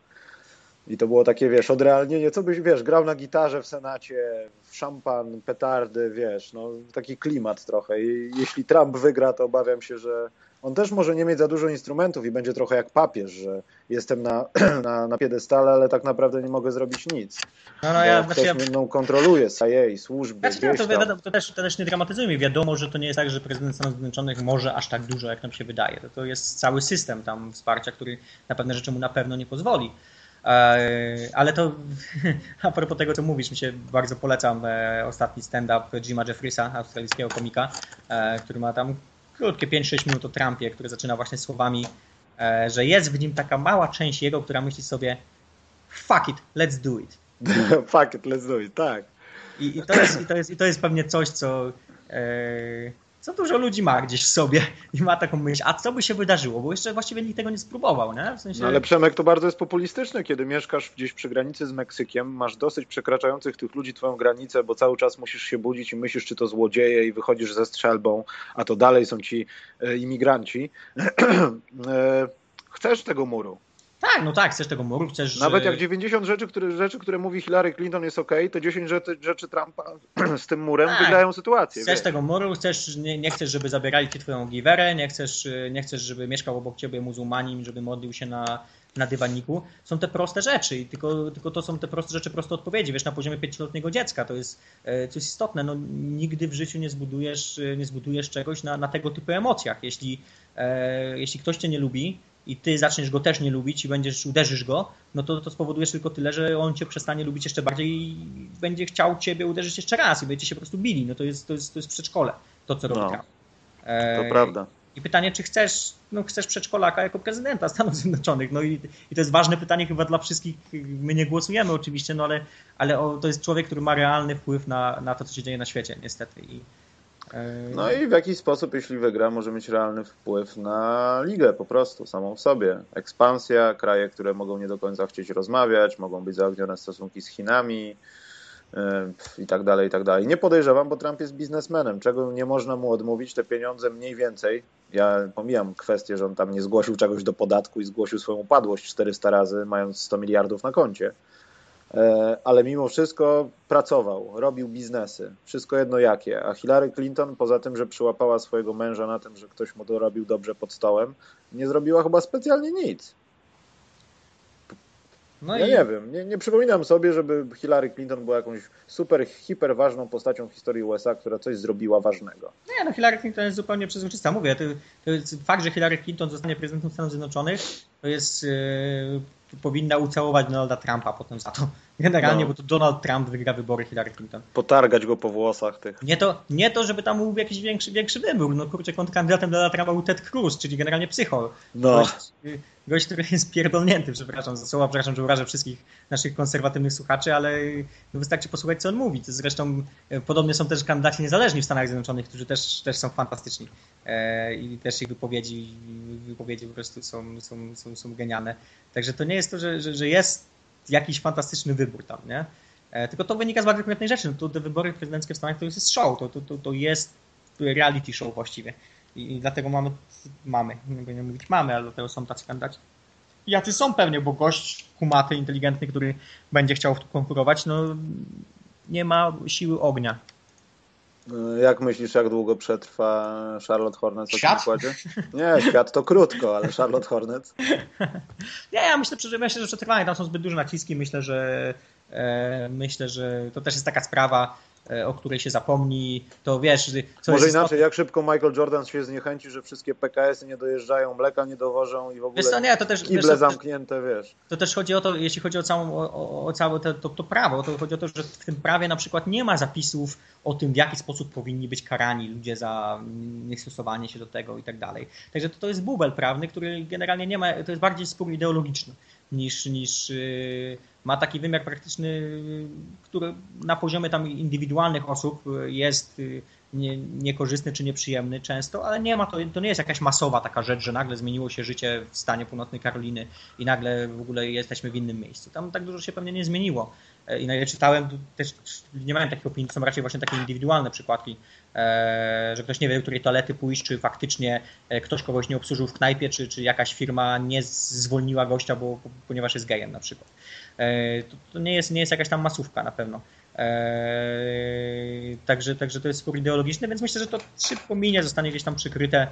I to było takie, wiesz, odrealnienie, co byś, wiesz, grał na gitarze w Senacie, szampan, petardy, wiesz, no taki klimat trochę. I jeśli Trump wygra, to obawiam się, że on też może nie mieć za dużo instrumentów i będzie trochę jak papież, że jestem na, na, na piedestale, ale tak naprawdę nie mogę zrobić nic. No, no, ja, ktoś znaczy, mną kontroluje, CIA, służby, znaczy, no, to, wiadomo, to, też, to też nie dramatyzujmy. Wiadomo, że to nie jest tak, że prezydent Stanów Zjednoczonych może aż tak dużo, jak nam się wydaje. To, to jest cały system tam wsparcia, który na pewne rzeczy mu na pewno nie pozwoli. E, ale to a propos tego, co mówisz, mi się bardzo polecam e, ostatni stand-up Jima Jeffrisa, australijskiego komika, e, który ma tam krótkie 5-6 minut o Trumpie, który zaczyna właśnie słowami, że jest w nim taka mała część jego, która myśli sobie fuck it, let's do it. fuck it, let's do it, tak. I, i, to, jest, i, to, jest, i to jest pewnie coś, co co dużo ludzi ma gdzieś w sobie i ma taką myśl, a co by się wydarzyło, bo jeszcze właściwie nikt tego nie spróbował, nie? W sensie... No ale Przemek to bardzo jest populistyczne, kiedy mieszkasz gdzieś przy granicy z Meksykiem, masz dosyć przekraczających tych ludzi twoją granicę, bo cały czas musisz się budzić i myślisz, czy to złodzieje i wychodzisz ze strzelbą, a to dalej są ci e, imigranci. E, chcesz tego muru, tak, no tak, chcesz tego muru, chcesz... Nawet jak 90 rzeczy, które, rzeczy, które mówi Hillary Clinton jest ok, to 10 rzeczy, rzeczy Trumpa z tym murem tak. wygrają sytuację. Chcesz wiesz. tego muru, chcesz, nie, nie, chcesz, żeby zabierali ci twoją giwerę, nie chcesz, nie chcesz, żeby mieszkał obok ciebie muzułmanin, żeby modlił się na, na dywaniku. Są te proste rzeczy i tylko, tylko to są te proste rzeczy, proste odpowiedzi. Wiesz, na poziomie pięcioletniego dziecka to jest e, coś istotne. No, nigdy w życiu nie zbudujesz, nie zbudujesz czegoś na, na tego typu emocjach. Jeśli, e, jeśli ktoś cię nie lubi, i ty zaczniesz go też nie lubić i będziesz, uderzysz go, no to, to spowodujesz tylko tyle, że on cię przestanie lubić jeszcze bardziej i będzie chciał ciebie uderzyć jeszcze raz i będziecie się po prostu bili. No to jest, to jest, to jest przedszkole, to co robi no, Trump. To prawda. I pytanie, czy chcesz, no chcesz przedszkolaka jako prezydenta Stanów Zjednoczonych? No i, i to jest ważne pytanie chyba dla wszystkich. My nie głosujemy oczywiście, no ale, ale o, to jest człowiek, który ma realny wpływ na, na to, co się dzieje na świecie, niestety. I, no i w jakiś sposób, jeśli wygra, może mieć realny wpływ na ligę po prostu, samą w sobie. Ekspansja, kraje, które mogą nie do końca chcieć rozmawiać, mogą być zaognione stosunki z Chinami i tak dalej, i tak dalej. Nie podejrzewam, bo Trump jest biznesmenem, czego nie można mu odmówić, te pieniądze mniej więcej, ja pomijam kwestię, że on tam nie zgłosił czegoś do podatku i zgłosił swoją upadłość 400 razy, mając 100 miliardów na koncie, ale mimo wszystko pracował, robił biznesy, wszystko jedno jakie. A Hillary Clinton, poza tym, że przyłapała swojego męża na tym, że ktoś mu to robił dobrze pod stołem, nie zrobiła chyba specjalnie nic. No ja i... nie wiem, nie, nie, przypominam sobie, żeby Hillary Clinton była jakąś super, hiper ważną postacią w historii USA, która coś zrobiła ważnego. Nie, no Hillary Clinton jest zupełnie przezroczysta. Mówię, to, to jest fakt, że Hillary Clinton zostanie prezydentem Stanów Zjednoczonych, to jest yy, powinna ucałować Donalda Trumpa potem za to. Generalnie, no. bo to Donald Trump wygra wybory Hillary Clinton. Potargać go po włosach tych. Nie to, nie to żeby tam był jakiś większy, większy wybór. No kurczę, kandydatem Donalda Trumpa był Ted Cruz, czyli generalnie psycho. No. Gość, gość, który jest pierdolnięty, przepraszam za słowa, przepraszam, że urażę wszystkich naszych konserwatywnych słuchaczy, ale no wystarczy posłuchać, co on mówi. Zresztą e, podobnie są też kandydaci niezależni w Stanach Zjednoczonych, którzy też, też są fantastyczni. E, I też ich wypowiedzi, wypowiedzi po prostu są, są, są, są genialne. Także to nie jest to, że, że, że jest jakiś fantastyczny wybór tam, nie? E, tylko to wynika z bardzo konkretnej rzeczy. No to te wybory prezydenckie w Stanach to jest show, to, to, to, jest reality show właściwie. I, I, dlatego mamy, mamy, nie będę mówić mamy, ale dlatego są tacy kandydaci. Jacy są pewnie, bo gość kumaty, inteligentny, który będzie chciał konkurować, no nie ma siły ognia. Jak myślisz, jak długo przetrwa Charlotte Hornets w tym układzie? Nie, świat to krótko, ale Charlotte Hornets? Nie, ja myślę, że, myślę, że przetrwanie, tam są zbyt duże naciski, myślę, że e, myślę, że to też jest taka sprawa, o której się zapomni, to wiesz... Może inaczej, jak szybko Michael Jordan się zniechęci, że wszystkie PKS-y nie dojeżdżają, mleka nie dowożą i w ogóle wiesz, nie, to też, kible wiesz, zamknięte, wiesz. To też chodzi o to, jeśli chodzi o, całą, o, o całe to, to, to, prawo, to chodzi o to, że w tym prawie na przykład nie ma zapisów o tym, w jaki sposób powinni być karani ludzie za niestosowanie się do tego i tak dalej. Także to, to jest bubel prawny, który generalnie nie ma, to jest bardziej spór ideologiczny niż, niż yy, ma taki wymiar praktyczny, który na poziomie tam indywidualnych osób jest y, nie, niekorzystny czy nieprzyjemny często, ale nie ma to, to nie jest jakaś masowa taka rzecz, że nagle zmieniło się życie w stanie północnej Karoliny i nagle w ogóle jesteśmy w innym miejscu. Tam tak dużo się pewnie nie zmieniło. E, I na ile czytałem, też nie mają takich opinii, to są raczej właśnie takie indywidualne przykładki, e, że ktoś nie wie, do której toalety pójść, czy faktycznie e, ktoś kogoś nie obsłużył w knajpie, czy, czy jakaś firma nie zwolniła gościa, bo, ponieważ jest gejem na przykład. To, to nie, jest, nie jest jakaś tam masówka na pewno. Eee, także, także to jest spór ideologiczny, więc myślę, że to szybko minie, zostanie gdzieś tam przykryte.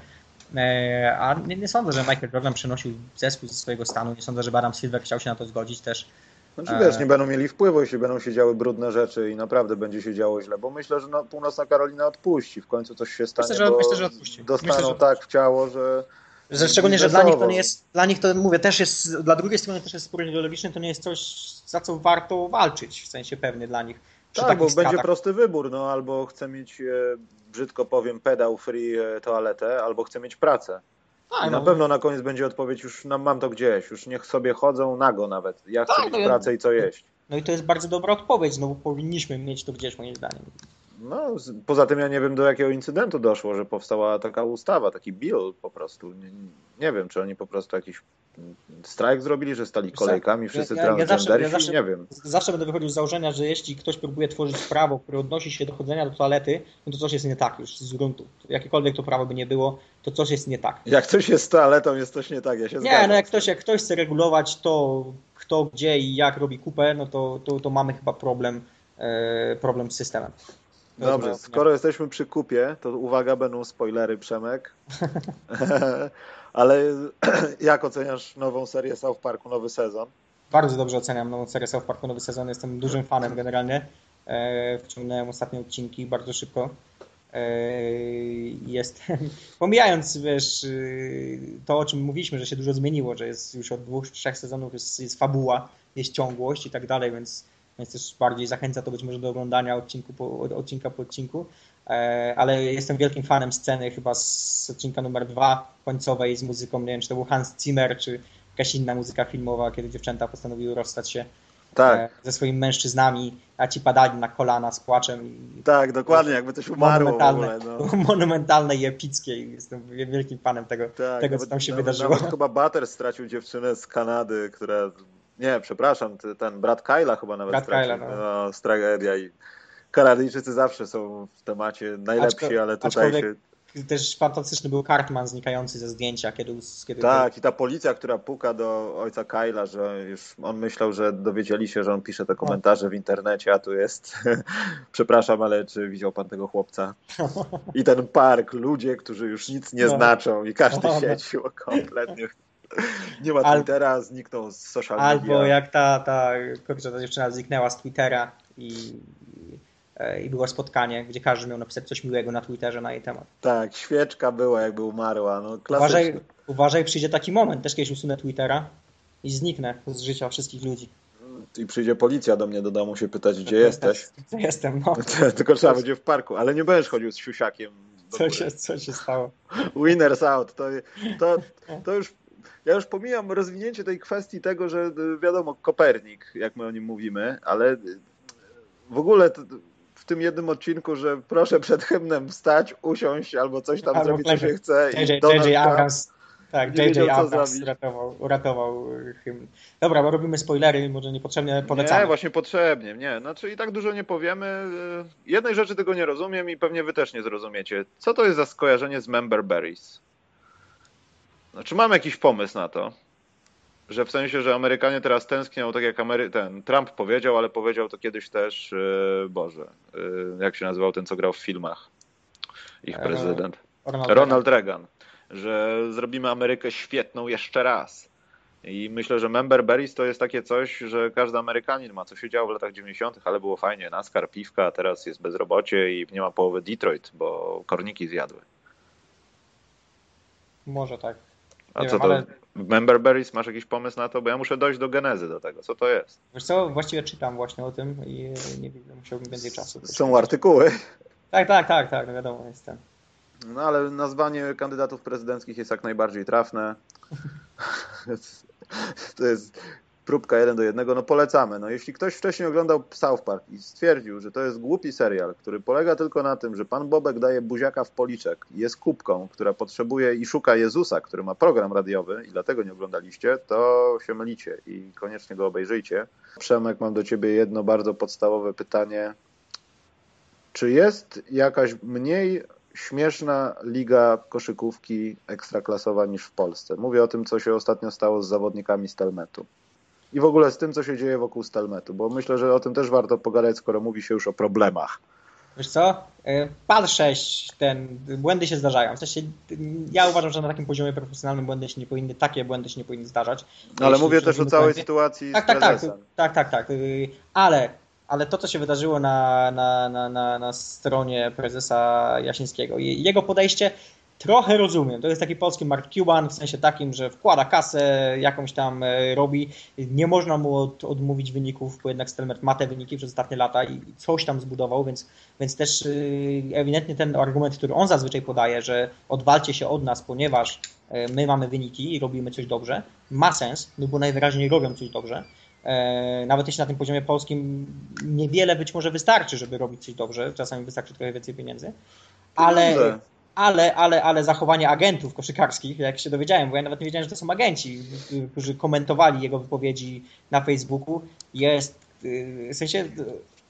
Eee, a nie, nie, sądzę, że Michael Jordan przenosił zespół ze swojego stanu. Nie sądzę, że Adam Silver chciał się na to zgodzić też. Znaczy wiesz, nie będą mieli wpływu, jeśli będą się działy brudne rzeczy i naprawdę będzie się działo źle, bo myślę, że no, północna Karolina odpuści, w końcu coś się stanie, myślę, że, myślę, że odpuści. dostaną myślę, że... tak w ciało, że... że szczególnie, że dla nich to nie jest, dla nich to mówię, też jest, dla drugiej strony też jest spór ideologiczny, to nie jest coś, za co warto walczyć, w sensie pewnie dla nich tak, bo będzie prosty wybór, no albo chcę mieć, e, brzydko powiem, pedał free e, toaletę, albo chcę mieć pracę. Tak, no. Na pewno na koniec będzie odpowiedź, już no, mam to gdzieś, już niech sobie chodzą nago nawet. Ja chcę tak, mieć no, pracę i co jeść. No i to jest bardzo dobra odpowiedź, no bo powinniśmy mieć to gdzieś moim zdaniem. No, poza tym ja nie wiem do jakiego incydentu doszło, że powstała taka ustawa, taki bill po prostu. Nie, nie wiem, czy oni po prostu jakiś strajk zrobili, że stali kolejkami, wszyscy ja, ja, ja zawsze, ja zawsze, nie wiem. Zawsze będę wychodził z założenia, że jeśli ktoś próbuje tworzyć prawo, które odnosi się do chodzenia do toalety, no to coś jest nie tak już z gruntu. Jakiekolwiek to prawo by nie było, to coś jest nie tak. Jak coś jest z toaletą, jest coś nie tak, ja się Nie, zgadzam. no jak ktoś, jak ktoś chce regulować to, kto, gdzie i jak robi kupę, no to, to, to mamy chyba problem, e, problem z systemem. Dobrze, skoro jesteśmy przy kupie, to uwaga, będą spoilery, Przemek. Ale jak oceniasz nową serię South Parku, nowy sezon? Bardzo dobrze oceniam nową serię South Parku, nowy sezon. Jestem dużym fanem generalnie. E, wciągnąłem ostatnie odcinki bardzo szybko. E, jestem, pomijając wiesz, y, to o czym mówiliśmy, że się dużo zmieniło, że jest już od dwóch, trzech sezonów jest, jest fabuła, jest ciągłość i tak dalej, więc więc też bardziej zachęca to być może do oglądania odcinku po, odcinka po odcinku. E, ale jestem wielkim fanem sceny chyba z odcinka numer dwa końcowej z muzyką, nie wiem czy to był Hans Zimmer, czy jakaś inna muzyka filmowa, kiedy dziewczęta postanowiły rozstać się tak. E, ze swoimi mężczyznami, a ci padali na kolana z płaczem. I, tak, dokładnie, jakby coś umarło monumentalne, w ogóle, no. monumentalne i epickie jestem wielkim fanem tego, tak, tego co tam się nawet, wydarzyło. Nawet chyba Butter stracił dziewczynę z Kanady, która nie, przepraszam, ten brat Kyla chyba nawet brat stracił. Kyla, no. no, tragedia i Kanadyjczycy zawsze są w temacie najlepsi, Aczko, ale tutaj się... Też fantastyczny był Cartman znikający ze zdjęcia, kiedy... kiedy tak, i ta policja, która puka do ojca Kyla, że już on myślał, że dowiedzieli się, że on pisze te komentarze w internecie, a tu jest przepraszam, ale czy widział pan tego chłopca? I ten park, ludzie, którzy już nic nie no. znaczą i każdy no. siedzi kompletnie nie ma Twittera, zniknął z social media. Albo jak ta, ta, ta dziewczyna zniknęła z Twittera i, e, i było spotkanie, gdzie każdy miał napisać coś miłego na Twitterze na jej temat. Tak, świeczka była jakby umarła. No, uważaj, uważaj, przyjdzie taki moment, też kiedyś usunę Twittera i zniknę z życia wszystkich ludzi. I przyjdzie policja do mnie do domu się pytać, gdzie jesteś. Gdzie jestem, no. Tylko trzeba będzie w parku, ale nie będziesz chodził z siusiakiem. Co się, co się stało? Winners out. To, to, to już ja już pomijam rozwinięcie tej kwestii tego, że y, wiadomo, Kopernik, jak my o nim mówimy, ale y, w ogóle w tym jednym odcinku, że proszę przed hymnem wstać, usiąść albo coś tam albo zrobić, co się chce. JJ Abrams Tak, JJ Abrams uratował, uratował y, hymn. Dobra, bo robimy spoilery, może niepotrzebnie polecamy. Nie, właśnie potrzebnie, nie. Znaczy i tak dużo nie powiemy. Jednej rzeczy tego nie rozumiem i pewnie wy też nie zrozumiecie. Co to jest za skojarzenie z Member Berries? Znaczy mam jakiś pomysł na to, że w sensie, że Amerykanie teraz tęsknią, tak jak Amery- ten Trump powiedział, ale powiedział to kiedyś też, y, Boże, y, jak się nazywał ten, co grał w filmach? Ich E, prezydent. Ronald, Ronald Reagan, że zrobimy Amerykę świetną jeszcze raz. I myślę, że Member Berries to jest takie coś, że każdy Amerykanin ma, co się działo w latach 90., ale było fajnie. NASCAR, piwka, a teraz jest bezrobocie i nie ma połowy Detroit, bo korniki zjadły. Może tak. A Nie co wiem, to? ale- Member Berries, masz jakiś pomysł na to? Bo ja muszę dojść do genezy do tego. Co to jest? Wiesz co, właściwie czytam właśnie o tym i nie wiem, musiałbym więcej czasu. Są artykuły. Tak, tak, tak, tak, no wiadomo, jestem. No ale nazwanie kandydatów prezydenckich jest jak najbardziej trafne. to jest próbka jeden do jednego. No polecamy. No, jeśli ktoś wcześniej oglądał South Park i stwierdził, że to jest głupi serial, który polega tylko na tym, że pan Bobek daje buziaka w policzek jest kubką, która potrzebuje i szuka Jezusa, który ma program radiowy i dlatego nie oglądaliście, to się mylicie i koniecznie go obejrzyjcie. Przemek, mam do ciebie jedno bardzo podstawowe pytanie. Czy jest jakaś mniej śmieszna liga koszykówki ekstraklasowa niż w Polsce? Mówię o tym, co się ostatnio stało z zawodnikami Stelmetu. I w ogóle z tym, co się dzieje wokół Stelmetu, bo myślę, że o tym też warto pogadać, skoro mówi się już o problemach. Wiesz co, E, PAL 6, ten, błędy się zdarzają. W sensie, ja uważam, że na takim poziomie profesjonalnym błędy się nie powinny, takie błędy się nie powinny zdarzać. No, ale mówię też o całej błędy- sytuacji Tak, tak, tak, tak, tak, tak. Y, Ale, ale to, co się wydarzyło na, na, na, na, na stronie prezesa Jasińskiego, i jego podejście trochę rozumiem. To jest taki polski Mark Cuban w sensie takim, że wkłada kasę, jakąś tam e, robi. Nie można mu od, odmówić wyników, bo jednak Stelmet ma te wyniki przez ostatnie lata i coś tam zbudował, więc, więc też y, ewidentnie ten argument, który on zazwyczaj podaje, że odwalcie się od nas, ponieważ e, my mamy wyniki i robimy coś dobrze, ma sens, no bo najwyraźniej robią coś dobrze. E, Nawet jeśli na tym poziomie polskim niewiele być może wystarczy, żeby robić coś dobrze, czasami wystarczy trochę więcej pieniędzy, ale, Pieniądze. Ale, ale, ale zachowanie agentów koszykarskich, jak się dowiedziałem, bo ja nawet nie wiedziałem, że to są agenci, którzy komentowali jego wypowiedzi na Facebooku, jest y, w sensie y,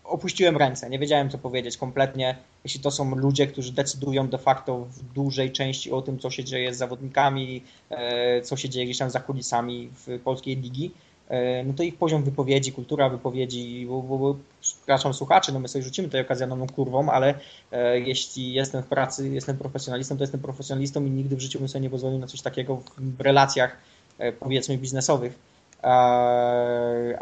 opuściłem ręce, nie wiedziałem co powiedzieć kompletnie, jeśli to są ludzie, którzy decydują de facto w dużej części o tym, co się dzieje z zawodnikami, e, co się dzieje gdzieś tam za kulisami w polskiej ligi, no to ich poziom wypowiedzi, kultura wypowiedzi, bo, bo, bo przepraszam słuchaczy, no my sobie rzucimy tutaj okazjoną kurwą, ale e, jeśli jestem w pracy, jestem profesjonalistą, to jestem profesjonalistą i nigdy w życiu bym sobie nie pozwolił na coś takiego w relacjach e, powiedzmy biznesowych. E,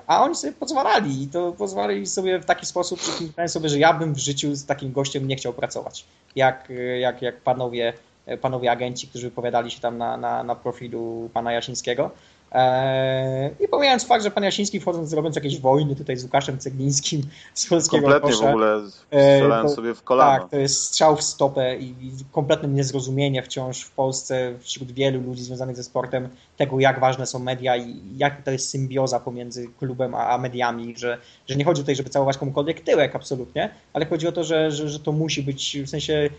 A oni sobie pozwalali i to pozwalali sobie w taki sposób, sobie, że ja bym w życiu z takim gościem nie chciał pracować. Jak, jak, jak panowie, panowie agenci, którzy wypowiadali się tam na, na, na profilu pana Jasińskiego. Eee, I pomijając fakt, że pan Jasiński wchodząc, robiąc jakieś wojny tutaj z Łukaszem Ceglińskim z polskiego Kompletnie kosza, w ogóle E, strzelałem to- sobie w kolano. tak, to jest strzał w stopę i i kompletne niezrozumienie wciąż w Polsce wśród wielu ludzi związanych ze sportem tego, jak ważne są media i jak to jest symbioza pomiędzy klubem a, a mediami, że, że nie chodzi tutaj, żeby całować komukolwiek tyłek absolutnie, ale chodzi o to, że, że, że to musi być w sensie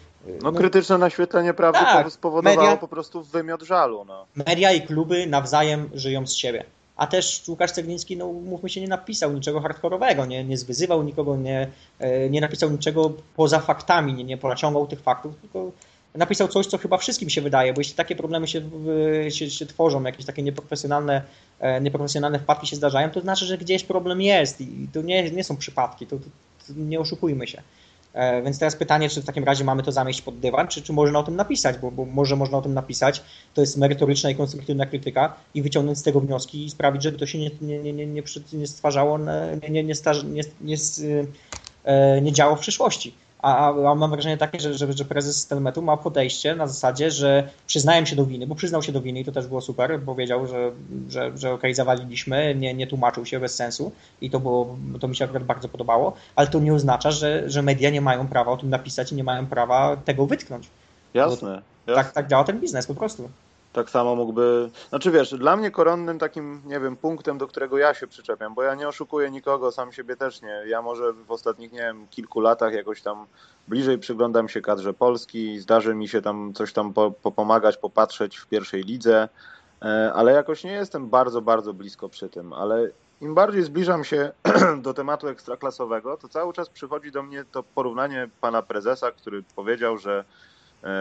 No, krytyczne naświetlenie prawdy Tak, spowodowało media- po prostu wymiot żalu. No. media i kluby nawzajem żyją z siebie. A też Łukasz Cegliński, no mówmy się, nie napisał niczego hardkorowego, nie, nie zwyzywał nikogo, nie, e, nie napisał niczego poza faktami, nie, nie pociągał tych faktów, tylko napisał coś, co chyba wszystkim się wydaje, bo jeśli takie problemy się, się, się tworzą, jakieś takie nieprofesjonalne, e, nieprofesjonalne wpadki się zdarzają, to znaczy, że gdzieś problem jest i to nie, nie są przypadki, to, to, to nie oszukujmy się. E, Więc teraz pytanie, czy w takim razie mamy to zamieść pod dywan, czy, czy można o tym napisać, bo, bo może można o tym napisać, to jest merytoryczna i konstruktywna krytyka i wyciągnąć z tego wnioski i sprawić, żeby to się nie, nie, nie, nie, nie, stwarzało, nie, nie, nie, nie, nie, e, nie działo w przyszłości. A, a mam wrażenie takie, że, że, że prezes Telmetu ma podejście na zasadzie, że przyznają się do winy, bo przyznał się do winy i to też było super, powiedział, że, że, że okej, zawaliliśmy, nie, nie tłumaczył się bez sensu i to było, to mi się akurat bardzo podobało, ale to nie oznacza, że, że media nie mają prawa o tym napisać i nie mają prawa tego wytknąć. Jasne. jasne. Tak, tak działa ten biznes po prostu. Tak samo mógłby. Znaczy wiesz, dla mnie koronnym takim, nie wiem, punktem, do którego ja się przyczepiam, bo ja nie oszukuję nikogo, sam siebie też nie. Ja może w ostatnich, nie wiem, kilku latach jakoś tam bliżej przyglądam się kadrze Polski, zdarzy mi się tam coś tam po, popomagać, popatrzeć w pierwszej lidze, e, ale jakoś nie jestem bardzo, bardzo blisko przy tym. Ale im bardziej zbliżam się do tematu ekstraklasowego, to cały czas przychodzi do mnie to porównanie pana prezesa, który powiedział, że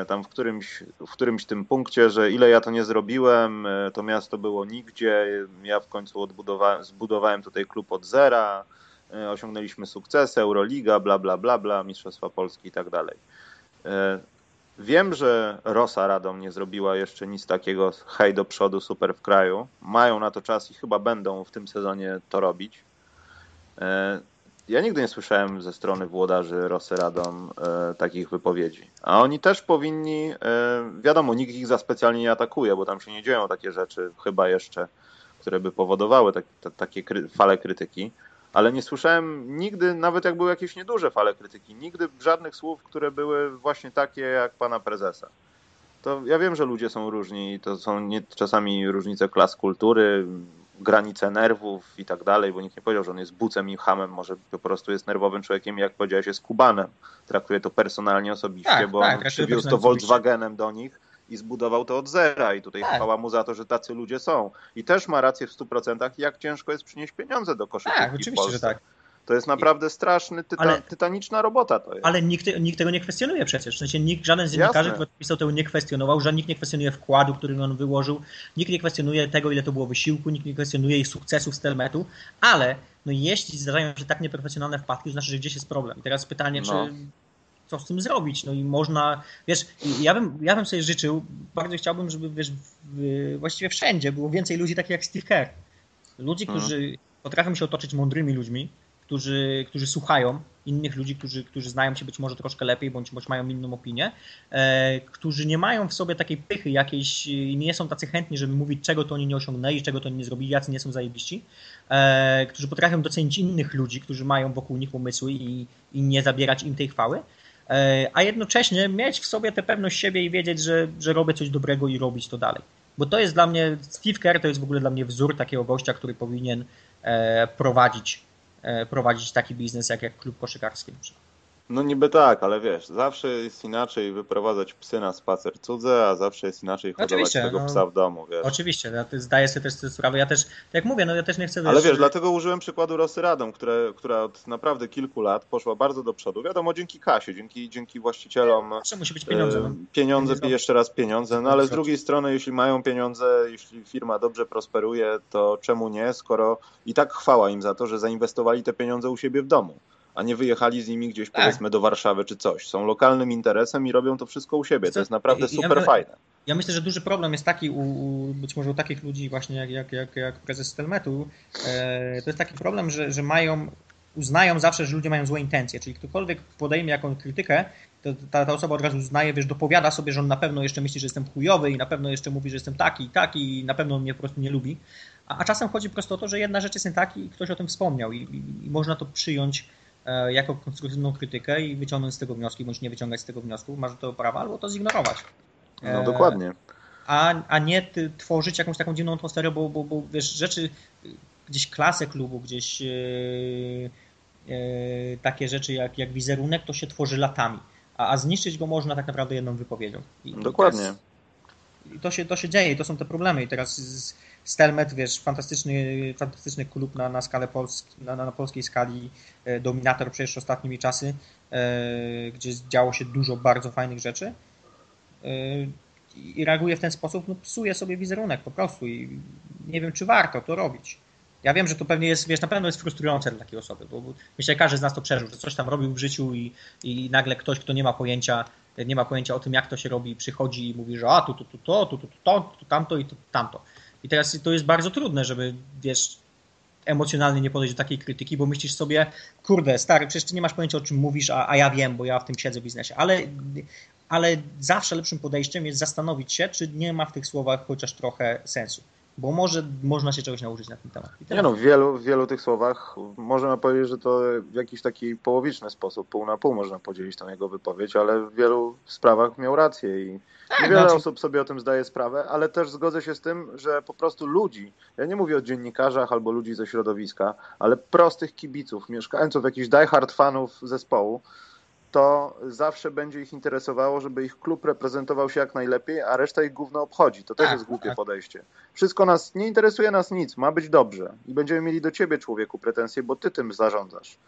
tam w którymś, w którymś tym punkcie, że ile ja to nie zrobiłem, e, to miasto było nigdzie, ja w końcu odbudowałem, zbudowałem tutaj klub od zera, e, osiągnęliśmy sukcesy, Euroliga, bla, bla, bla, bla, Mistrzostwa Polski i tak dalej. Wiem, że Rosa Radom nie zrobiła jeszcze nic takiego hej do przodu, super w kraju. Mają na to czas i chyba będą w tym sezonie to robić ja nigdy nie słyszałem ze strony włodarzy Rosy Radom e, takich wypowiedzi. A oni też powinni, e, wiadomo, nikt ich za specjalnie nie atakuje, bo tam się nie dzieją takie rzeczy, chyba jeszcze, które by powodowały tak, te, takie kry, fale krytyki. Ale nie słyszałem nigdy, nawet jak były jakieś nieduże fale krytyki, nigdy żadnych słów, które były właśnie takie jak pana prezesa. To ja wiem, że ludzie są różni, to są nie, czasami różnice klas kultury, granice nerwów i tak dalej, bo nikt nie powiedział, że on jest bucem i hamem, może po prostu jest nerwowym człowiekiem, jak powiedziałeś, jest Kubanem. Traktuje to personalnie osobiście, tak, bo tak, on przywiózł to Volkswagenem do nich i zbudował to od zera i tutaj tak. chwała mu za to, że tacy ludzie są. I też ma rację w 100%, jak ciężko jest przynieść pieniądze do koszykówki Tak, oczywiście, że tak. To jest naprawdę straszny, tyta, ale, tytaniczna robota to jest. Ale nikt, nikt tego nie kwestionuje przecież. W sensie nikt, żaden z dziennikarzy, który pisał tego nie kwestionował, że nikt nie kwestionuje wkładu, który on wyłożył, nikt nie kwestionuje tego, ile to było wysiłku, nikt nie kwestionuje ich sukcesów z Telmetu, ale no jeśli zdarzają się tak nieprofesjonalne wpadki, to znaczy, że gdzieś jest problem. I teraz pytanie, no. czy co z tym zrobić. No i można, wiesz, ja bym, ja bym sobie życzył, bardzo chciałbym, żeby wiesz, w, właściwie wszędzie było więcej ludzi takich jak Steve Kerr. Ludzi, mhm. którzy potrafią się otoczyć mądrymi ludźmi, którzy, którzy słuchają innych ludzi, którzy, którzy znają się być może troszkę lepiej, bądź, bądź mają inną opinię, e, którzy nie mają w sobie takiej pychy jakiejś i nie są tacy chętni, żeby mówić, czego to oni nie osiągnęli, czego to oni nie zrobili, jacy nie są zajebiści, e, którzy potrafią docenić innych ludzi, którzy mają wokół nich umysły i, i nie zabierać im tej chwały, e, a jednocześnie mieć w sobie tę pewność siebie i wiedzieć, że, że robię coś dobrego i robić to dalej. Bo to jest dla mnie, Steve Kerr to jest w ogóle dla mnie wzór takiego gościa, który powinien e, prowadzić prowadzić taki biznes jak, jak klub koszykarski. No niby tak, ale wiesz, zawsze jest inaczej wyprowadzać psy na spacer cudze, a zawsze jest inaczej hodować Oczywiście, tego no, psa w domu, wiesz. Oczywiście, ja zdaję sobie też sprawę. Ja też, tak jak mówię, no ja też nie chcę... Ale wiesz, dlatego użyłem przykładu Rosy Radą, które, która od naprawdę kilku lat poszła bardzo do przodu. Wiadomo, dzięki Kasie, dzięki, dzięki właścicielom. Zawsze musi być pieniądze. No. Pieniądze, jeszcze raz pieniądze, no ale z drugiej strony, jeśli mają pieniądze, jeśli firma dobrze prosperuje, to czemu nie, skoro i tak chwała im za to, że zainwestowali te pieniądze u siebie w domu a nie wyjechali z nimi gdzieś tak. powiedzmy do Warszawy czy coś. Są lokalnym interesem i robią to wszystko u siebie. To jest naprawdę super ja, fajne. Ja myślę, że duży problem jest taki u, u, być może u takich ludzi właśnie jak, jak, jak, jak prezes Stelmetu, e, to jest taki problem, że, że mają uznają zawsze, że ludzie mają złe intencje, czyli ktokolwiek podejmie jakąś krytykę, to ta, ta, osoba od razu uznaje, wiesz, dopowiada sobie, że on na pewno jeszcze myśli, że jestem chujowy i na pewno jeszcze mówi, że jestem taki i taki i na pewno mnie po prostu nie lubi. A, a czasem chodzi po prostu o to, że jedna rzecz jest nie tak i ktoś o tym wspomniał i, i, i można to przyjąć jako konstruktywną krytykę i wyciągnąć z tego wnioski, bądź nie wyciągać z tego wniosku, masz to prawo albo to zignorować. No e, dokładnie. A, a nie tworzyć jakąś taką dziwną atmosferę, bo, bo, bo wiesz, rzeczy, gdzieś klasę klubu, gdzieś e, takie rzeczy jak, jak wizerunek, to się tworzy latami. A, a zniszczyć go można tak naprawdę jedną wypowiedzią. I, dokładnie. I to, się, to się dzieje i to są te problemy. I teraz z, Stelmet, wiesz, fantastyczny, fantastyczny klub na, na skalę polski, na, na polskiej skali, e, dominator przecież ostatnimi czasy, e, gdzie działo się dużo bardzo fajnych rzeczy e, i reaguje w ten sposób, no psuje sobie wizerunek po prostu i nie wiem, czy warto to robić. Ja wiem, że to pewnie jest, wiesz, na pewno jest frustrujące dla takiej osoby, bo myślę, że każdy z nas to przeżył, że coś tam robił w życiu i, i nagle ktoś, kto nie ma pojęcia, nie ma pojęcia o tym, jak to się robi, przychodzi i mówi, że a tu, tu, tu, to, tu, tu, to, tu, tamto i tu, tamto. I teraz to jest bardzo trudne, żeby, wiesz, emocjonalnie nie podejść do takiej krytyki, bo myślisz sobie, kurde, stary, przecież ty nie masz pojęcia o czym mówisz, a, a ja wiem, bo ja w tym siedzę w biznesie. Ale, ale zawsze lepszym podejściem jest zastanowić się, czy nie ma w tych słowach chociaż trochę sensu. Bo może można się czegoś nauczyć na ten temat. Nie no, w wielu, w wielu tych słowach możemy powiedzieć, że to w jakiś taki połowiczny sposób, pół na pół można podzielić tą jego wypowiedź, ale w wielu sprawach miał rację i niewiele znaczy- osób sobie o tym zdaje sprawę, ale też zgodzę się z tym, że po prostu ludzi, ja nie mówię o dziennikarzach albo ludzi ze środowiska, ale prostych kibiców, mieszkańców, jakichś diehard fanów zespołu, to zawsze będzie ich interesowało, żeby ich klub reprezentował się jak najlepiej, a reszta ich gówno obchodzi. To też Tak, jest głupie tak. podejście. Wszystko nas, nie interesuje nas nic, ma być dobrze. I będziemy mieli do ciebie, człowieku, pretensje, bo ty tym zarządzasz.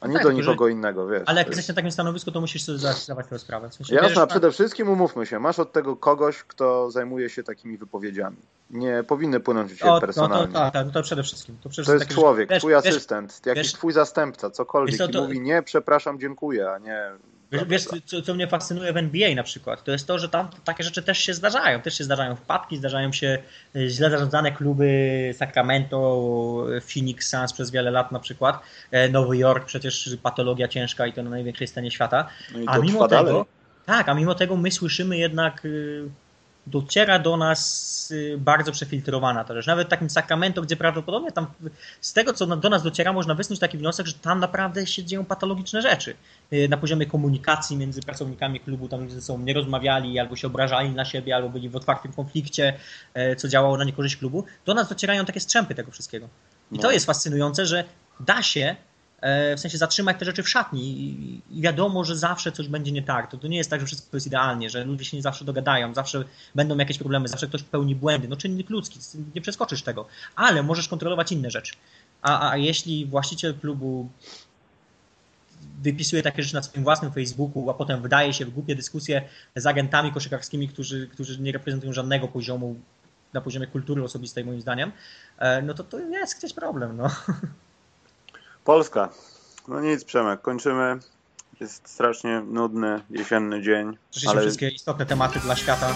A nie tak, do nikogo innego, wiesz. Ale jak To jest- jesteś na takim stanowisku, to musisz sobie zdawać tę sprawę. W sensie, Jasne, bierzesz przede wszystkim umówmy się, masz od tego kogoś, kto zajmuje się takimi wypowiedziami. Nie powinny płynąć ciebie O, no to, personalnie. tak, tak, no to przede wszystkim. To, przede To jest człowiek, wiesz, twój wiesz, asystent, jakiś wiesz- twój zastępca, cokolwiek Wiesz co, i to- mówi nie, przepraszam, dziękuję, a nie... Wiesz, wiesz co, co mnie fascynuje w NBA na przykład, to jest to, że tam takie rzeczy też się zdarzają. Też się zdarzają wpadki, zdarzają się e, źle zarządzane kluby Sacramento, Phoenix Suns przez wiele lat na przykład, e, Nowy Jork przecież patologia ciężka i to na największej scenie świata. No A mimo tego, dalej. tak, a mimo tego my słyszymy jednak, y, dociera do nas y, bardzo przefiltrowana ta rzecz. Nawet w takim Sacramento, gdzie prawdopodobnie tam z tego, co do nas dociera, można wysnuć taki wniosek, że tam naprawdę się dzieją patologiczne rzeczy. Y, Na poziomie komunikacji między pracownikami klubu, tam ze sobą nie rozmawiali, albo się obrażali na siebie, albo byli w otwartym konflikcie, e, co działało na niekorzyść klubu. Do nas docierają takie strzępy tego wszystkiego. I No. to jest fascynujące, że da się w sensie zatrzymać te rzeczy w szatni i, i wiadomo, że zawsze coś będzie nie tak. To, to nie jest tak, że wszystko jest idealnie, że ludzie się nie zawsze dogadają, zawsze będą jakieś problemy, zawsze ktoś popełni błędy. No czynnik ludzki, nie przeskoczysz tego, ale możesz kontrolować inne rzeczy. A, a jeśli właściciel klubu wypisuje takie rzeczy na swoim własnym Facebooku, a potem wydaje się w głupie dyskusje z agentami koszykarskimi, którzy, którzy nie reprezentują żadnego poziomu na poziomie kultury osobistej moim zdaniem, e, no to to jest gdzieś problem. No. Polska. No nic, Przemek, kończymy. Jest strasznie nudny jesienny dzień, ale wszystkie istotne tematy dla świata.